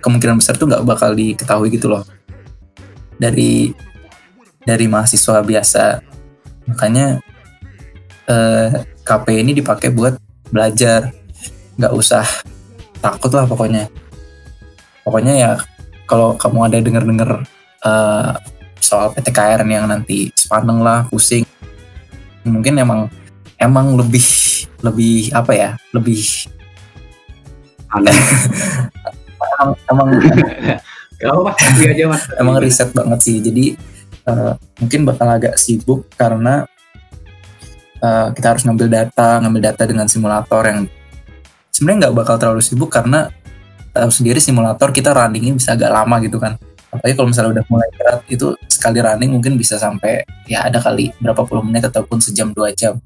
kemungkinan besar tuh nggak bakal diketahui gitu loh. Dari dari mahasiswa biasa. Makanya uh, eh, KP ini dipakai buat belajar. Nggak usah takut lah pokoknya. Pokoknya ya kalau kamu ada denger-denger uh, soal PTKR yang nanti sepaneng lah pusing. Mungkin emang emang lebih lebih apa ya lebih aneh emang emang apa aja mas. emang riset banget sih. Jadi uh, mungkin bakal agak sibuk karena uh, kita harus ngambil data ngambil data dengan simulator yang sebenarnya nggak bakal terlalu sibuk karena tahu sendiri simulator kita runningnya bisa agak lama gitu kan apalagi kalau misalnya udah mulai berat itu sekali running mungkin bisa sampai ya ada kali berapa puluh menit ataupun sejam dua jam.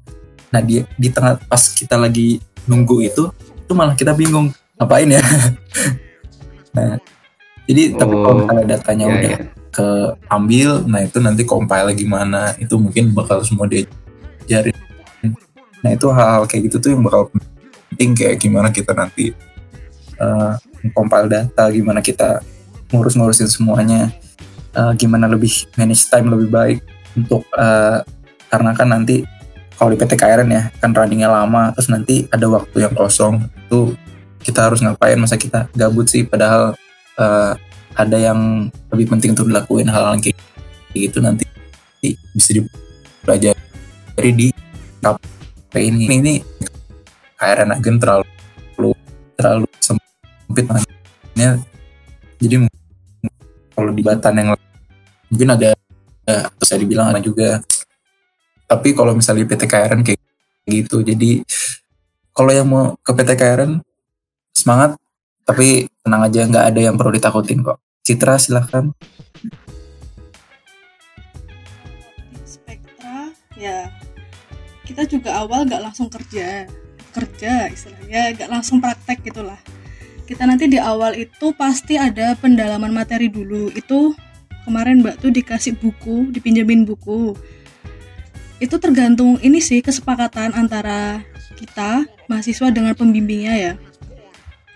Nah di di tengah pas kita lagi nunggu itu itu malah kita bingung ngapain ya? Nah jadi oh, tapi kalau oh, misalnya datanya iya, udah iya. keambil nah itu nanti compile gimana itu mungkin bakal semua diajarin. Nah itu hal-hal kayak gitu tuh yang bakal penting kayak gimana kita nanti uh, compile data gimana kita ngurus-ngurusin semuanya. Uh, gimana lebih manage time lebih baik untuk uh, karena kan nanti kalau di PT KRN ya kan runningnya lama terus nanti ada waktu yang kosong itu kita harus ngapain? Masa kita gabut sih padahal uh, ada yang lebih penting untuk dilakuin hal-hal kayak gitu nanti bisa dipelajari di KP ini. Ini KRN agen terlalu terlalu sempit makanya. Jadi kalau di Batan yang mungkin ada ya, bisa dibilang ada juga. Tapi kalau misalnya PT KRN kayak gitu jadi kalau yang mau ke PT KRN semangat tapi tenang aja nggak ada yang perlu ditakutin kok. Citra silahkan Spektra ya kita juga awal nggak langsung kerja kerja istilahnya nggak langsung praktek gitulah kita nanti di awal itu pasti ada pendalaman materi dulu. Itu kemarin mbak tuh dikasih buku dipinjemin buku. Itu tergantung ini sih kesepakatan antara kita mahasiswa dengan pembimbingnya ya.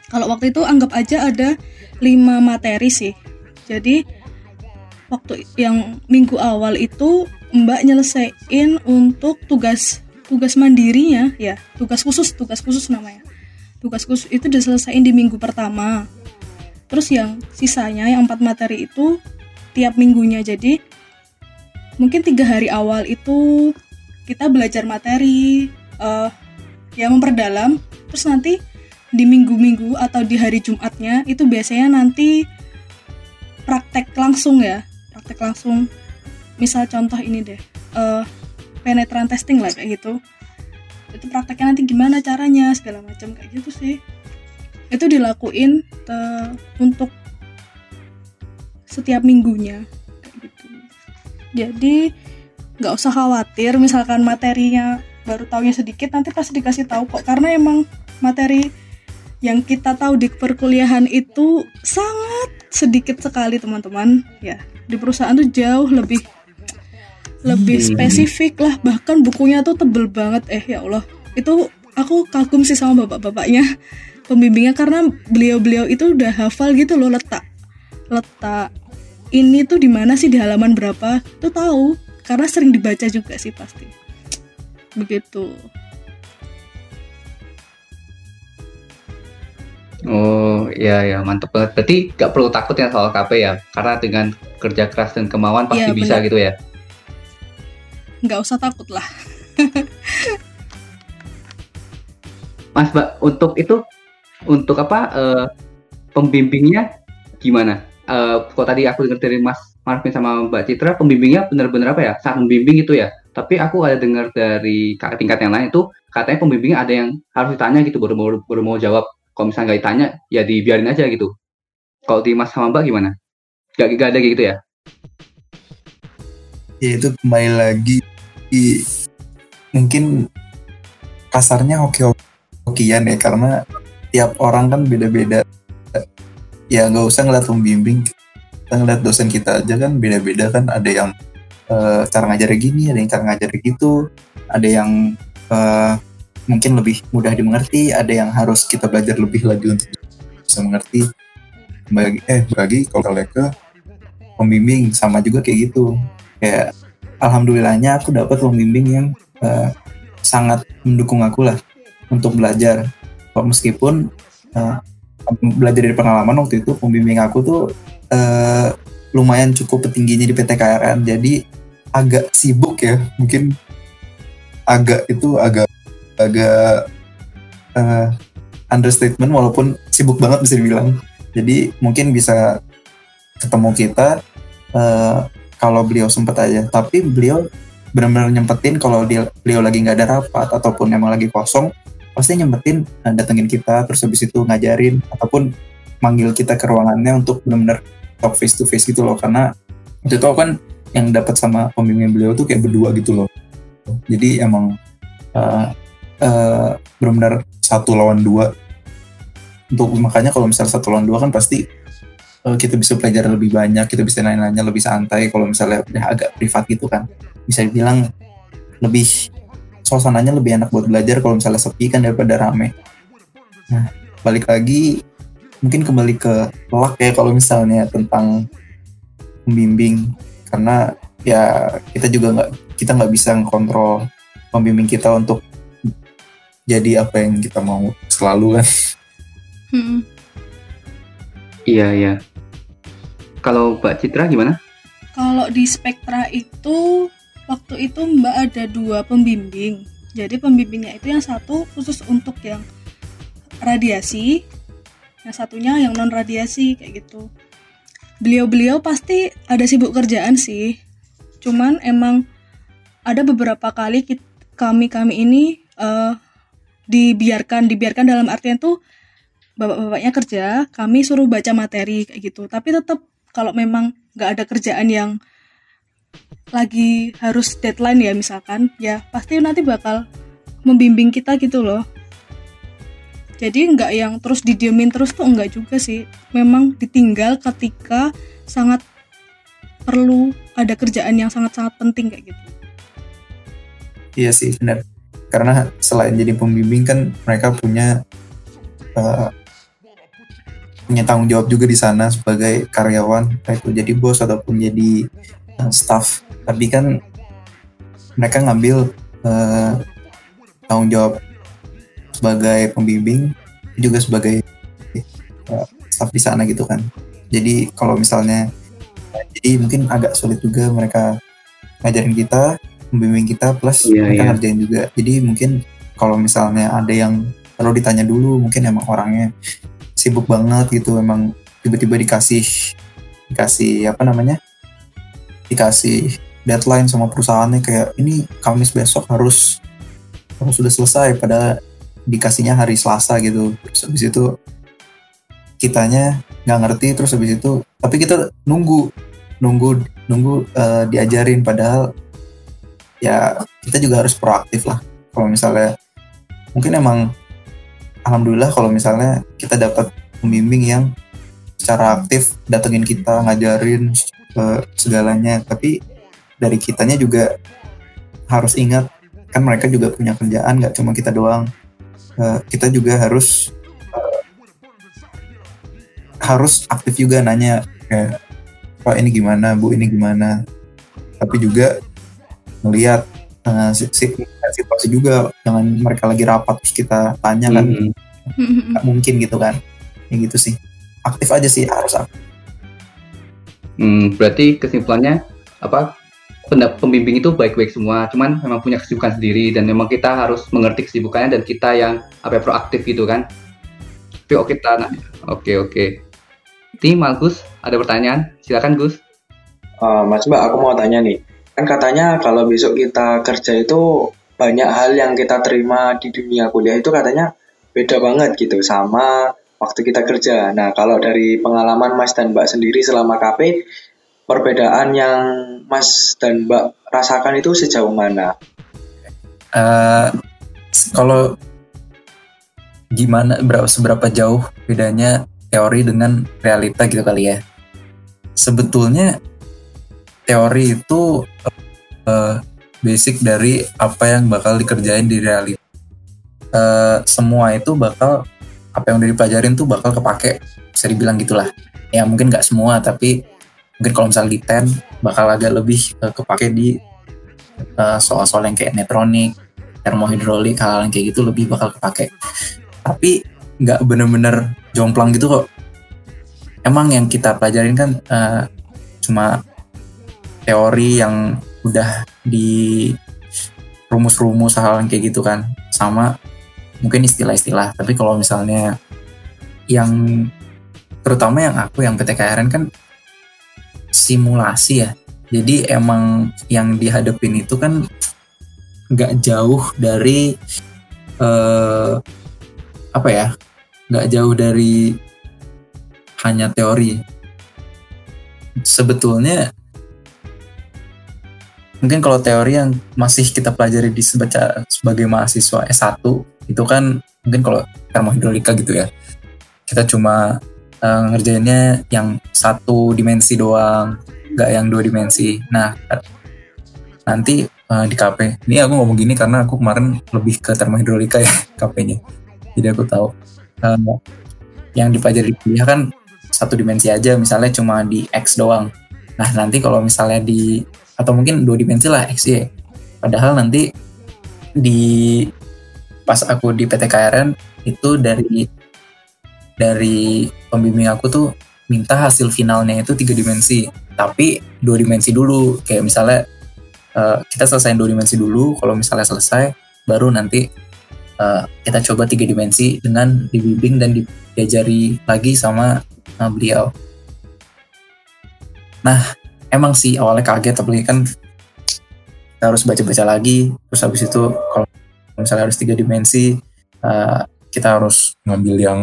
Kalau waktu itu anggap aja ada lima materi sih. Jadi waktu yang minggu awal itu mbak nyelesain untuk tugas tugas mandirinya ya tugas khusus tugas khusus namanya tugas khusus itu diselesaikan di minggu pertama. Terus yang sisanya yang empat materi itu tiap minggunya. Jadi mungkin tiga hari awal itu kita belajar materi uh, ya memperdalam. Terus nanti di minggu-minggu atau di hari Jumatnya itu biasanya nanti praktek langsung ya. Praktek langsung. Misal contoh ini deh uh, penetran testing lah kayak gitu itu prakteknya nanti gimana caranya segala macam kayak gitu sih. Itu dilakuin te, untuk setiap minggunya. Kayak gitu jadi nggak usah khawatir misalkan materinya baru tahunya sedikit nanti pasti dikasih tahu kok. Karena emang materi yang kita tahu di perkuliahan itu sangat sedikit sekali teman-teman. Ya di perusahaan tuh jauh lebih lebih hmm. spesifik lah bahkan bukunya tuh tebel banget. Eh ya Allah. Itu aku kagum sih sama bapak-bapaknya pembimbingnya karena beliau-beliau itu udah hafal gitu loh letak letak ini tuh di mana sih di halaman berapa tuh tahu. Karena sering dibaca juga sih pasti. Begitu. Oh iya ya mantep banget. Berarti nggak perlu takut ya soal KP ya, karena dengan kerja keras dan kemauan pasti Iya, bisa gitu ya. Nggak usah takut lah Mas Mbak, untuk itu untuk apa eh, pembimbingnya gimana? Eh kok tadi aku dengar dari Mas Marvin sama Mbak Citra, pembimbingnya benar-benar apa ya? Saat membimbing itu ya. Tapi aku ada dengar dari kakak tingkat yang lain itu katanya pembimbingnya ada yang harus ditanya gitu baru mau baru mau jawab. Kalau misalnya nggak ditanya ya dibiarin aja gitu. Kalau di Mas sama Mbak gimana? Gak, gak ada kayak gitu ya? ya itu kembali lagi i- mungkin kasarnya oke okean ya karena tiap orang kan beda-beda. Ya nggak usah ngeliat pembimbing. Kita ngeliat dosen kita aja kan beda-beda kan. Ada yang eh, cara ngajarnya gini ada yang cara ngajarnya gitu. Ada yang eh, mungkin lebih mudah dimengerti. Ada yang harus kita belajar lebih lagi untuk bisa mengerti. Bagi eh bagi kalau ke pembimbing sama juga kayak gitu. Kayak alhamdulillahnya aku dapat pembimbing yang eh, sangat mendukung aku lah untuk belajar. Meskipun eh, belajar dari pengalaman waktu itu pembimbing aku tuh eh, lumayan cukup petingginya di PT KRN jadi agak sibuk ya mungkin agak itu agak agak eh, understatement walaupun sibuk banget bisa dibilang. Jadi mungkin bisa ketemu kita eh, kalau beliau sempat aja. Tapi beliau benar-benar nyempetin kalau dia beliau lagi nggak ada rapat ataupun emang lagi kosong pasti nyempetin eh, datengin kita terus habis itu ngajarin ataupun manggil kita ke ruangannya untuk benar-benar talk face to face gitu loh. Karena itu tuh kan yang dapat sama pembimbing beliau tuh kayak berdua gitu loh. Jadi emang eh, eh, benar-benar satu lawan dua. Untuk makanya kalau misalnya satu lawan dua kan pasti kita bisa belajar lebih banyak, kita bisa nanya-nanya lebih santai. Kalau misalnya udah agak privat gitu kan, bisa dibilang lebih suasananya lebih enak buat belajar kalau misalnya sepi kan daripada rame. Nah, balik lagi mungkin kembali ke luck ya kalau misalnya tentang pembimbing karena ya kita juga nggak kita nggak bisa ngontrol pembimbing kita untuk jadi apa yang kita mau selalu kan. Hmm. Iya iya. Kalau Mbak Citra gimana? Kalau di Spektra itu waktu itu Mbak ada dua pembimbing. Jadi pembimbingnya itu yang satu khusus untuk yang radiasi, yang satunya yang non radiasi kayak gitu. Beliau-beliau pasti ada sibuk kerjaan sih. Cuman emang ada beberapa kali kami kami ini eh, dibiarkan dibiarkan dalam artian tuh bapak-bapaknya kerja, kami suruh baca materi kayak gitu. Tapi tetap kalau memang nggak ada kerjaan yang lagi harus deadline ya misalkan, ya pasti nanti bakal membimbing kita gitu loh. Jadi nggak yang terus didiemin terus tuh enggak juga sih. Memang ditinggal ketika sangat perlu ada kerjaan yang sangat-sangat penting kayak gitu. Iya sih benar. Karena selain jadi pembimbing kan mereka punya uh, punya tanggung jawab juga di sana sebagai karyawan, baik itu jadi bos ataupun jadi uh, staff. Tapi kan mereka ngambil uh, tanggung jawab sebagai pembimbing juga sebagai uh, staff di sana gitu kan. Jadi kalau misalnya jadi mungkin agak sulit juga mereka ngajarin kita, membimbing kita plus Iya, mereka iya. ngerjain juga. Jadi mungkin kalau misalnya ada yang perlu ditanya dulu, mungkin emang orangnya sibuk banget gitu, emang tiba-tiba dikasih dikasih apa namanya? dikasih deadline sama perusahaannya kayak ini Kamis besok harus harus sudah selesai pada dikasihnya hari Selasa gitu. Terus habis itu kitanya nggak ngerti terus habis itu tapi kita nunggu nunggu nunggu eh, diajarin padahal ya kita juga harus proaktif lah kalau misalnya mungkin emang alhamdulillah kalau misalnya kita dapat pembimbing yang secara aktif datengin kita ngajarin eh, segalanya. Tapi dari kitanya juga harus ingat kan mereka juga punya kerjaan nggak cuma kita doang. Eh, kita juga harus eh, harus aktif juga nanya kayak pak ini gimana? Bu ini gimana? Tapi juga melihat eh, si- si- situasi juga jangan mereka lagi rapat terus kita tanya kan Hmm. nggak mungkin gitu kan ya gitu sih aktif aja sih harus aktif Hmm, berarti kesimpulannya apa? Pendap pembimbing itu baik-baik semua, cuman memang punya kesibukan sendiri dan memang kita harus mengerti kesibukannya dan kita yang apa proaktif gitu kan. Tapi oke kita nah, oke oke. Tim Gus, ada pertanyaan? Silakan Gus. Uh, Mas Mbak, aku mau tanya nih. Kan katanya kalau besok kita kerja itu banyak hal yang kita terima di dunia kuliah itu katanya beda banget gitu sama waktu kita kerja. Nah, kalau dari pengalaman Mas dan Mbak sendiri selama KP, perbedaan yang Mas dan Mbak rasakan itu sejauh mana? Uh, kalau gimana berapa seberapa jauh bedanya teori dengan realita gitu kali ya. Sebetulnya teori itu uh, basic dari apa yang bakal dikerjain di realita. Uh, semua itu bakal apa yang udah dipelajarin tuh bakal kepake bisa dibilang gitulah. Ya mungkin nggak semua tapi mungkin kalau misalnya di ten bakal agak lebih uh, kepake di uh, soal-soal yang kayak netronik termohidrolik hal, hal yang kayak gitu lebih bakal kepake. Tapi nggak bener-bener jomplang gitu kok. Emang yang kita pelajarin kan uh, cuma teori yang udah di rumus-rumus hal, hal kayak gitu kan. Sama mungkin istilah-istilah tapi kalau misalnya yang terutama yang aku yang PTKRN kan simulasi ya. Jadi emang yang dihadapin itu kan nggak jauh dari uh, apa ya nggak jauh dari hanya teori. Sebetulnya mungkin kalau teori yang masih kita pelajari di sebagai mahasiswa S1 itu kan mungkin kalau termohidrolika gitu ya. Kita cuma uh, ngerjainnya yang satu dimensi doang nggak yang dua dimensi. Nah nanti uh, di KP ini aku ngomong gini karena aku kemarin lebih ke termohidrolika ya KP-nya jadi aku tahu uh, yang dipelajari di kuliah kan satu dimensi aja misalnya cuma di X doang. Nah nanti kalau misalnya di atau mungkin dua dimensi lah X Y. Padahal nanti di pas aku di PT KRN itu dari dari pembimbing aku tuh minta hasil finalnya itu tiga dimensi. Tapi dua dimensi dulu. Kayak misalnya uh, kita selesai dua dimensi dulu kalau misalnya selesai baru nanti uh, kita coba tiga dimensi dengan dibimbing dan diajari lagi sama uh, beliau. Nah emang sih awalnya kaget tapi kan kita harus baca-baca lagi. Terus habis itu kalau misalnya harus tiga dimensi uh, kita harus ngambil yang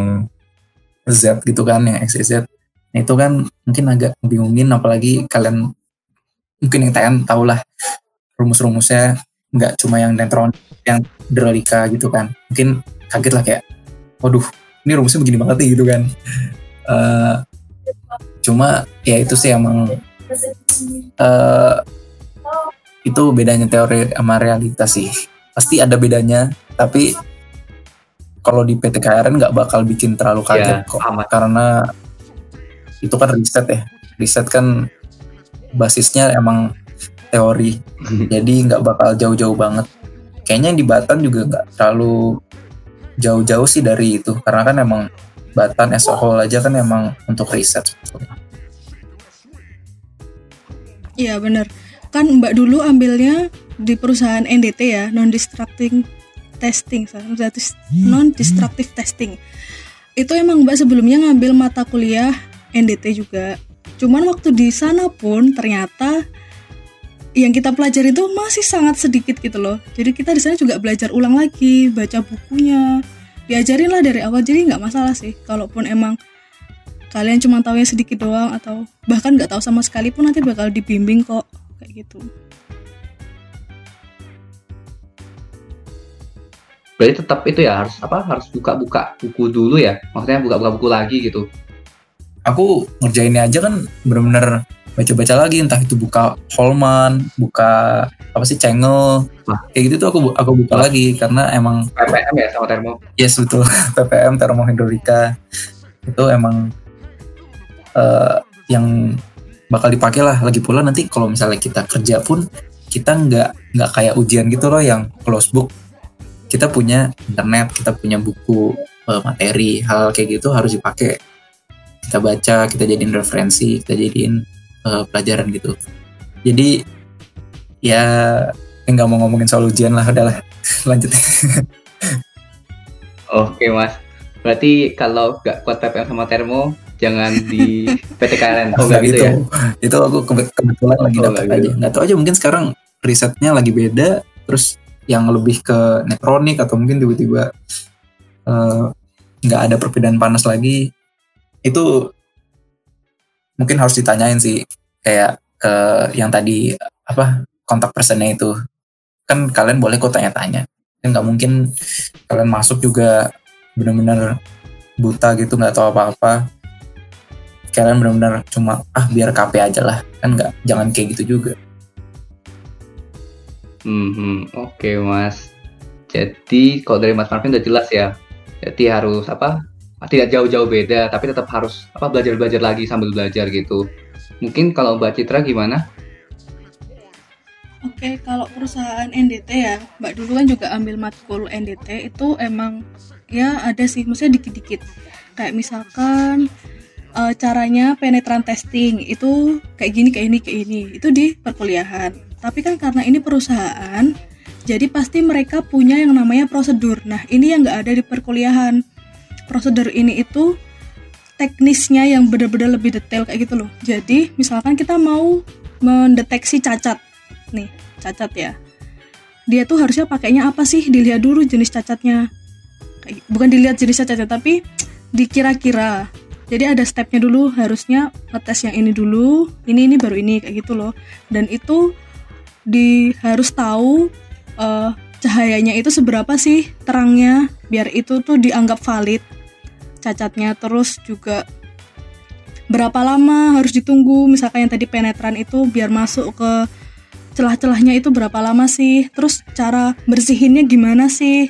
Z gitu kan yang X, Z. Nah, itu kan mungkin agak bingungin apalagi kalian mungkin yang TN tau lah rumus-rumusnya nggak cuma yang neutron yang drolika gitu kan. Mungkin kaget lah kayak waduh ini rumusnya begini banget nih gitu kan. Uh, cuma ya itu sih emang uh, itu bedanya teori sama realitas sih. Pasti ada bedanya tapi kalau di PTKRN nggak bakal bikin terlalu kaget ya, kok. amat. karena itu kan riset ya. Riset kan basisnya emang teori. Jadi nggak bakal jauh-jauh banget. Kayaknya yang di Batan juga nggak terlalu jauh-jauh sih dari itu. Karena kan emang Batan whole aja kan emang untuk riset Iya bener. Kan Mbak dulu ambilnya di perusahaan NDT ya non destructing testing non destructive testing. Itu emang mbak sebelumnya ngambil mata kuliah NDT juga. Cuman waktu di sana pun ternyata yang kita pelajari itu masih sangat sedikit gitu loh. Jadi kita di sana juga belajar ulang lagi baca bukunya diajarin lah dari awal. Jadi nggak masalah sih kalaupun emang kalian cuma tahu yang sedikit doang atau bahkan nggak tahu sama sekali pun nanti bakal dibimbing kok kayak gitu. Berarti tetap itu ya harus apa harus buka-buka buku dulu ya? Maksudnya buka-buka buku lagi gitu? Aku ngerjainnya aja kan bener-bener baca-baca lagi entah itu buka Holman buka apa sih Cengel nah. kayak gitu tuh aku aku buka nah. lagi karena emang PPM ya sama termo? Yes betul. PPM termohidrolika itu emang uh, yang bakal dipakai lah. Lagi pula nanti kalau misalnya kita kerja pun kita nggak nggak kayak ujian gitu loh yang close book. Kita punya internet kita punya buku uh, materi hal kayak gitu harus dipakai. Kita baca kita jadiin referensi kita jadiin uh, pelajaran gitu. Jadi ya nggak mau ngomongin soal ujian lah udahlah lanjut. Oke mas, berarti kalau nggak kuat PPM sama termo, jangan di PTKN. Oh nggak gitu, ya? Itu aku kebetulan lagi oh, dapat aja. Gitu. Nggak tahu aja mungkin sekarang risetnya lagi beda, terus yang lebih ke netronik atau mungkin tiba-tiba eh, nggak uh, ada perbedaan panas lagi. Itu mungkin harus ditanyain sih kayak ke yang tadi apa kontak personnya itu kan kalian boleh kok tanya-tanya kan nggak mungkin kalian masuk juga benar-benar buta gitu nggak tahu apa-apa kalian benar-benar cuma ah biar KP aja lah. Kan nggak jangan kayak gitu juga. Hmm, hmm oke okay, mas. Jadi kalau dari mas Marvin udah jelas ya. Jadi harus apa tidak jauh-jauh beda tapi tetap harus apa belajar-belajar lagi sambil belajar gitu. Mungkin kalau Mbak Citra gimana? Oke, kalau perusahaan NDT ya, Mbak dulu kan juga ambil matkul NDT itu emang ya ada sih, maksudnya dikit-dikit. Kayak misalkan e, caranya penetran testing itu kayak gini, kayak ini, kayak ini. Itu di perkuliahan. Tapi kan karena ini perusahaan, jadi pasti mereka punya yang namanya prosedur. Nah, ini yang nggak ada di perkuliahan. Prosedur ini itu teknisnya yang benar-benar lebih detail kayak gitu loh. Jadi, misalkan kita mau mendeteksi cacat nih cacat ya dia tuh harusnya pakainya apa sih dilihat dulu jenis cacatnya bukan dilihat jenis cacatnya tapi dikira-kira jadi ada stepnya dulu harusnya ngetes yang ini dulu ini ini baru ini kayak gitu loh. Dan itu di harus tahu uh, cahayanya itu seberapa sih terangnya biar itu tuh dianggap valid cacatnya. Terus juga berapa lama harus ditunggu misalkan yang tadi penetran itu biar masuk ke celah-celahnya itu berapa lama sih terus cara bersihinnya gimana sih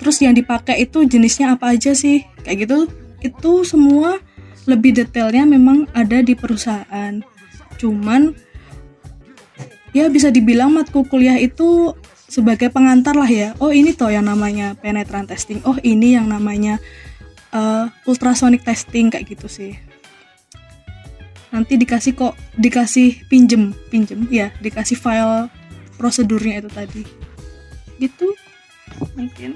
terus yang dipakai itu jenisnya apa aja sih kayak gitu itu semua lebih detailnya memang ada di perusahaan. Cuman ya bisa dibilang matkul kuliah itu sebagai pengantar lah ya. Oh ini toh yang namanya penetran testing. Oh ini yang namanya uh, ultrasonic testing kayak gitu sih. Nanti dikasih kok dikasih pinjem pinjem ya dikasih file prosedurnya itu tadi. Gitu mungkin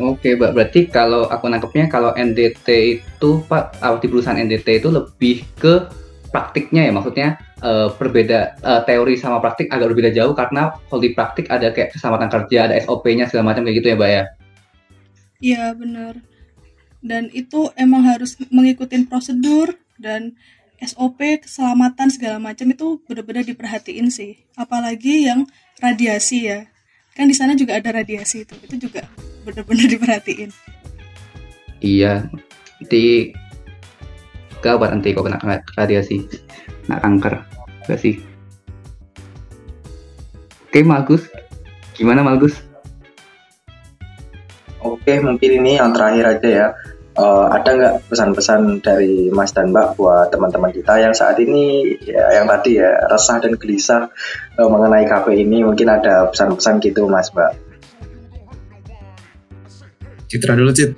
Oke, Mbak. Berarti kalau aku nangkepnya kalau NDT itu Pak di perusahaan NDT itu lebih ke praktiknya ya, maksudnya uh, berbeda uh, teori sama praktik agak berbeda jauh karena kalau di praktik ada kayak keselamatan kerja, ada SOP-nya segala macam kayak gitu ya, Mbak ya. Iya, benar dan itu emang harus mengikuti prosedur dan SOP keselamatan segala macam itu benar-benar diperhatiin sih apalagi yang radiasi ya kan di sana juga ada radiasi itu. Itu juga benar-benar diperhatiin. Iya. Nanti gawat nanti kok kena radiasi kena kanker. Gak sih? Oke Malgus. Gimana Malgus? Oke, mungkin ini yang terakhir aja ya uh, ada nggak pesan-pesan dari Mas dan Mbak buat teman-teman kita yang saat ini ya, yang tadi ya resah dan gelisah uh, mengenai KP ini mungkin ada pesan-pesan gitu Mas Mbak. Citra dulu Cit.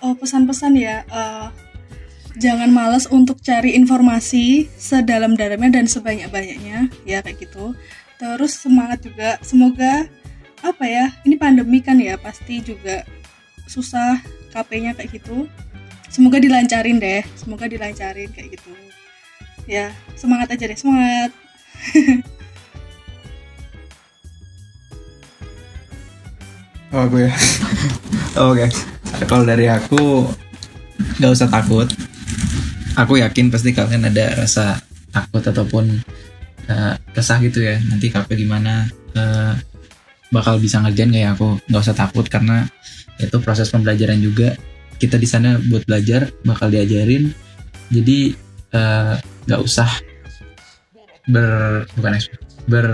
Oh pesan-pesan ya. Uh, jangan malas untuk cari informasi sedalam-dalamnya dan sebanyak-banyaknya ya kayak gitu. Terus semangat juga. Semoga apa ya ini pandemi kan ya pasti juga susah KP-nya kayak gitu. Semoga dilancarin deh semoga dilancarin kayak gitu. Ya semangat aja deh semangat. Oh gue ya. Oke. Okay. kalau dari aku nggak usah takut. Aku yakin pasti kalian ada rasa takut ataupun uh, resah gitu ya. Nanti KP gimana uh, bakal bisa ngerjain kayak aku. Nggak usah takut karena itu proses pembelajaran juga. Kita di sana buat belajar bakal diajarin. Jadi eh, nggak uh, usah ber bukan ber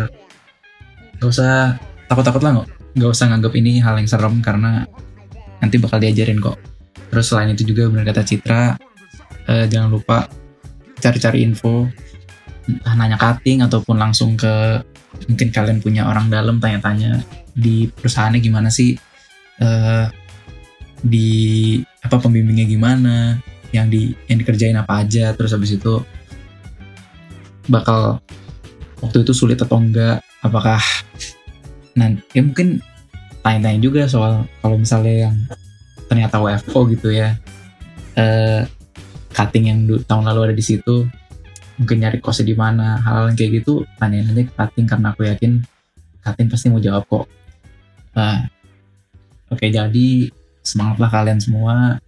nggak usah takut-takut lah nggak nggak usah nganggap ini hal yang serem karena nanti bakal diajarin kok. Terus selain itu juga benar kata Citra uh, jangan lupa cari-cari info nanya cutting ataupun langsung ke mungkin kalian punya orang dalam tanya-tanya di perusahaannya gimana sih eh di apa pembimbingnya gimana yang di yang dikerjain apa aja terus habis itu bakal waktu itu sulit atau enggak apakah nanti ya mungkin tanya-tanya juga soal kalau misalnya yang ternyata WFO gitu ya eh cutting yang tahun lalu ada di situ mungkin nyari kosnya di mana hal-hal kayak gitu tanyain aja ke cutting karena aku yakin cutting pasti mau jawab kok. Nah, oke jadi semangatlah kalian semua.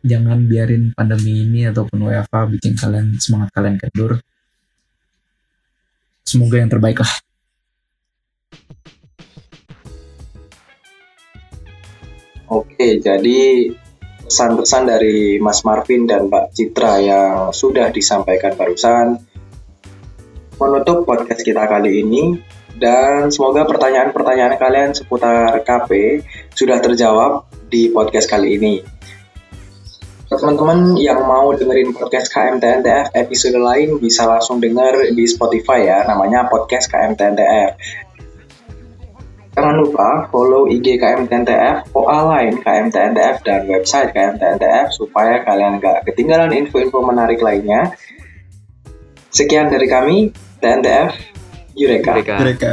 Jangan biarin pandemi ini ataupun WFA bikin kalian semangat kalian kendur. Semoga yang terbaik lah. Oke, jadi pesan-pesan dari Mas Marvin dan Mbak Citra yang sudah disampaikan barusan menutup podcast kita kali ini dan semoga pertanyaan-pertanyaan kalian seputar KP sudah terjawab di podcast kali ini. Teman-teman yang mau dengerin podcast KMTNTF episode lain bisa langsung denger di Spotify ya, namanya podcast KMTNTF. Jangan lupa follow IG KMTNTF, OA lain KMTNTF, dan website KMTNTF supaya kalian nggak ketinggalan info-info menarik lainnya. Sekian dari kami, TNTF, Yureka. Mereka. Mereka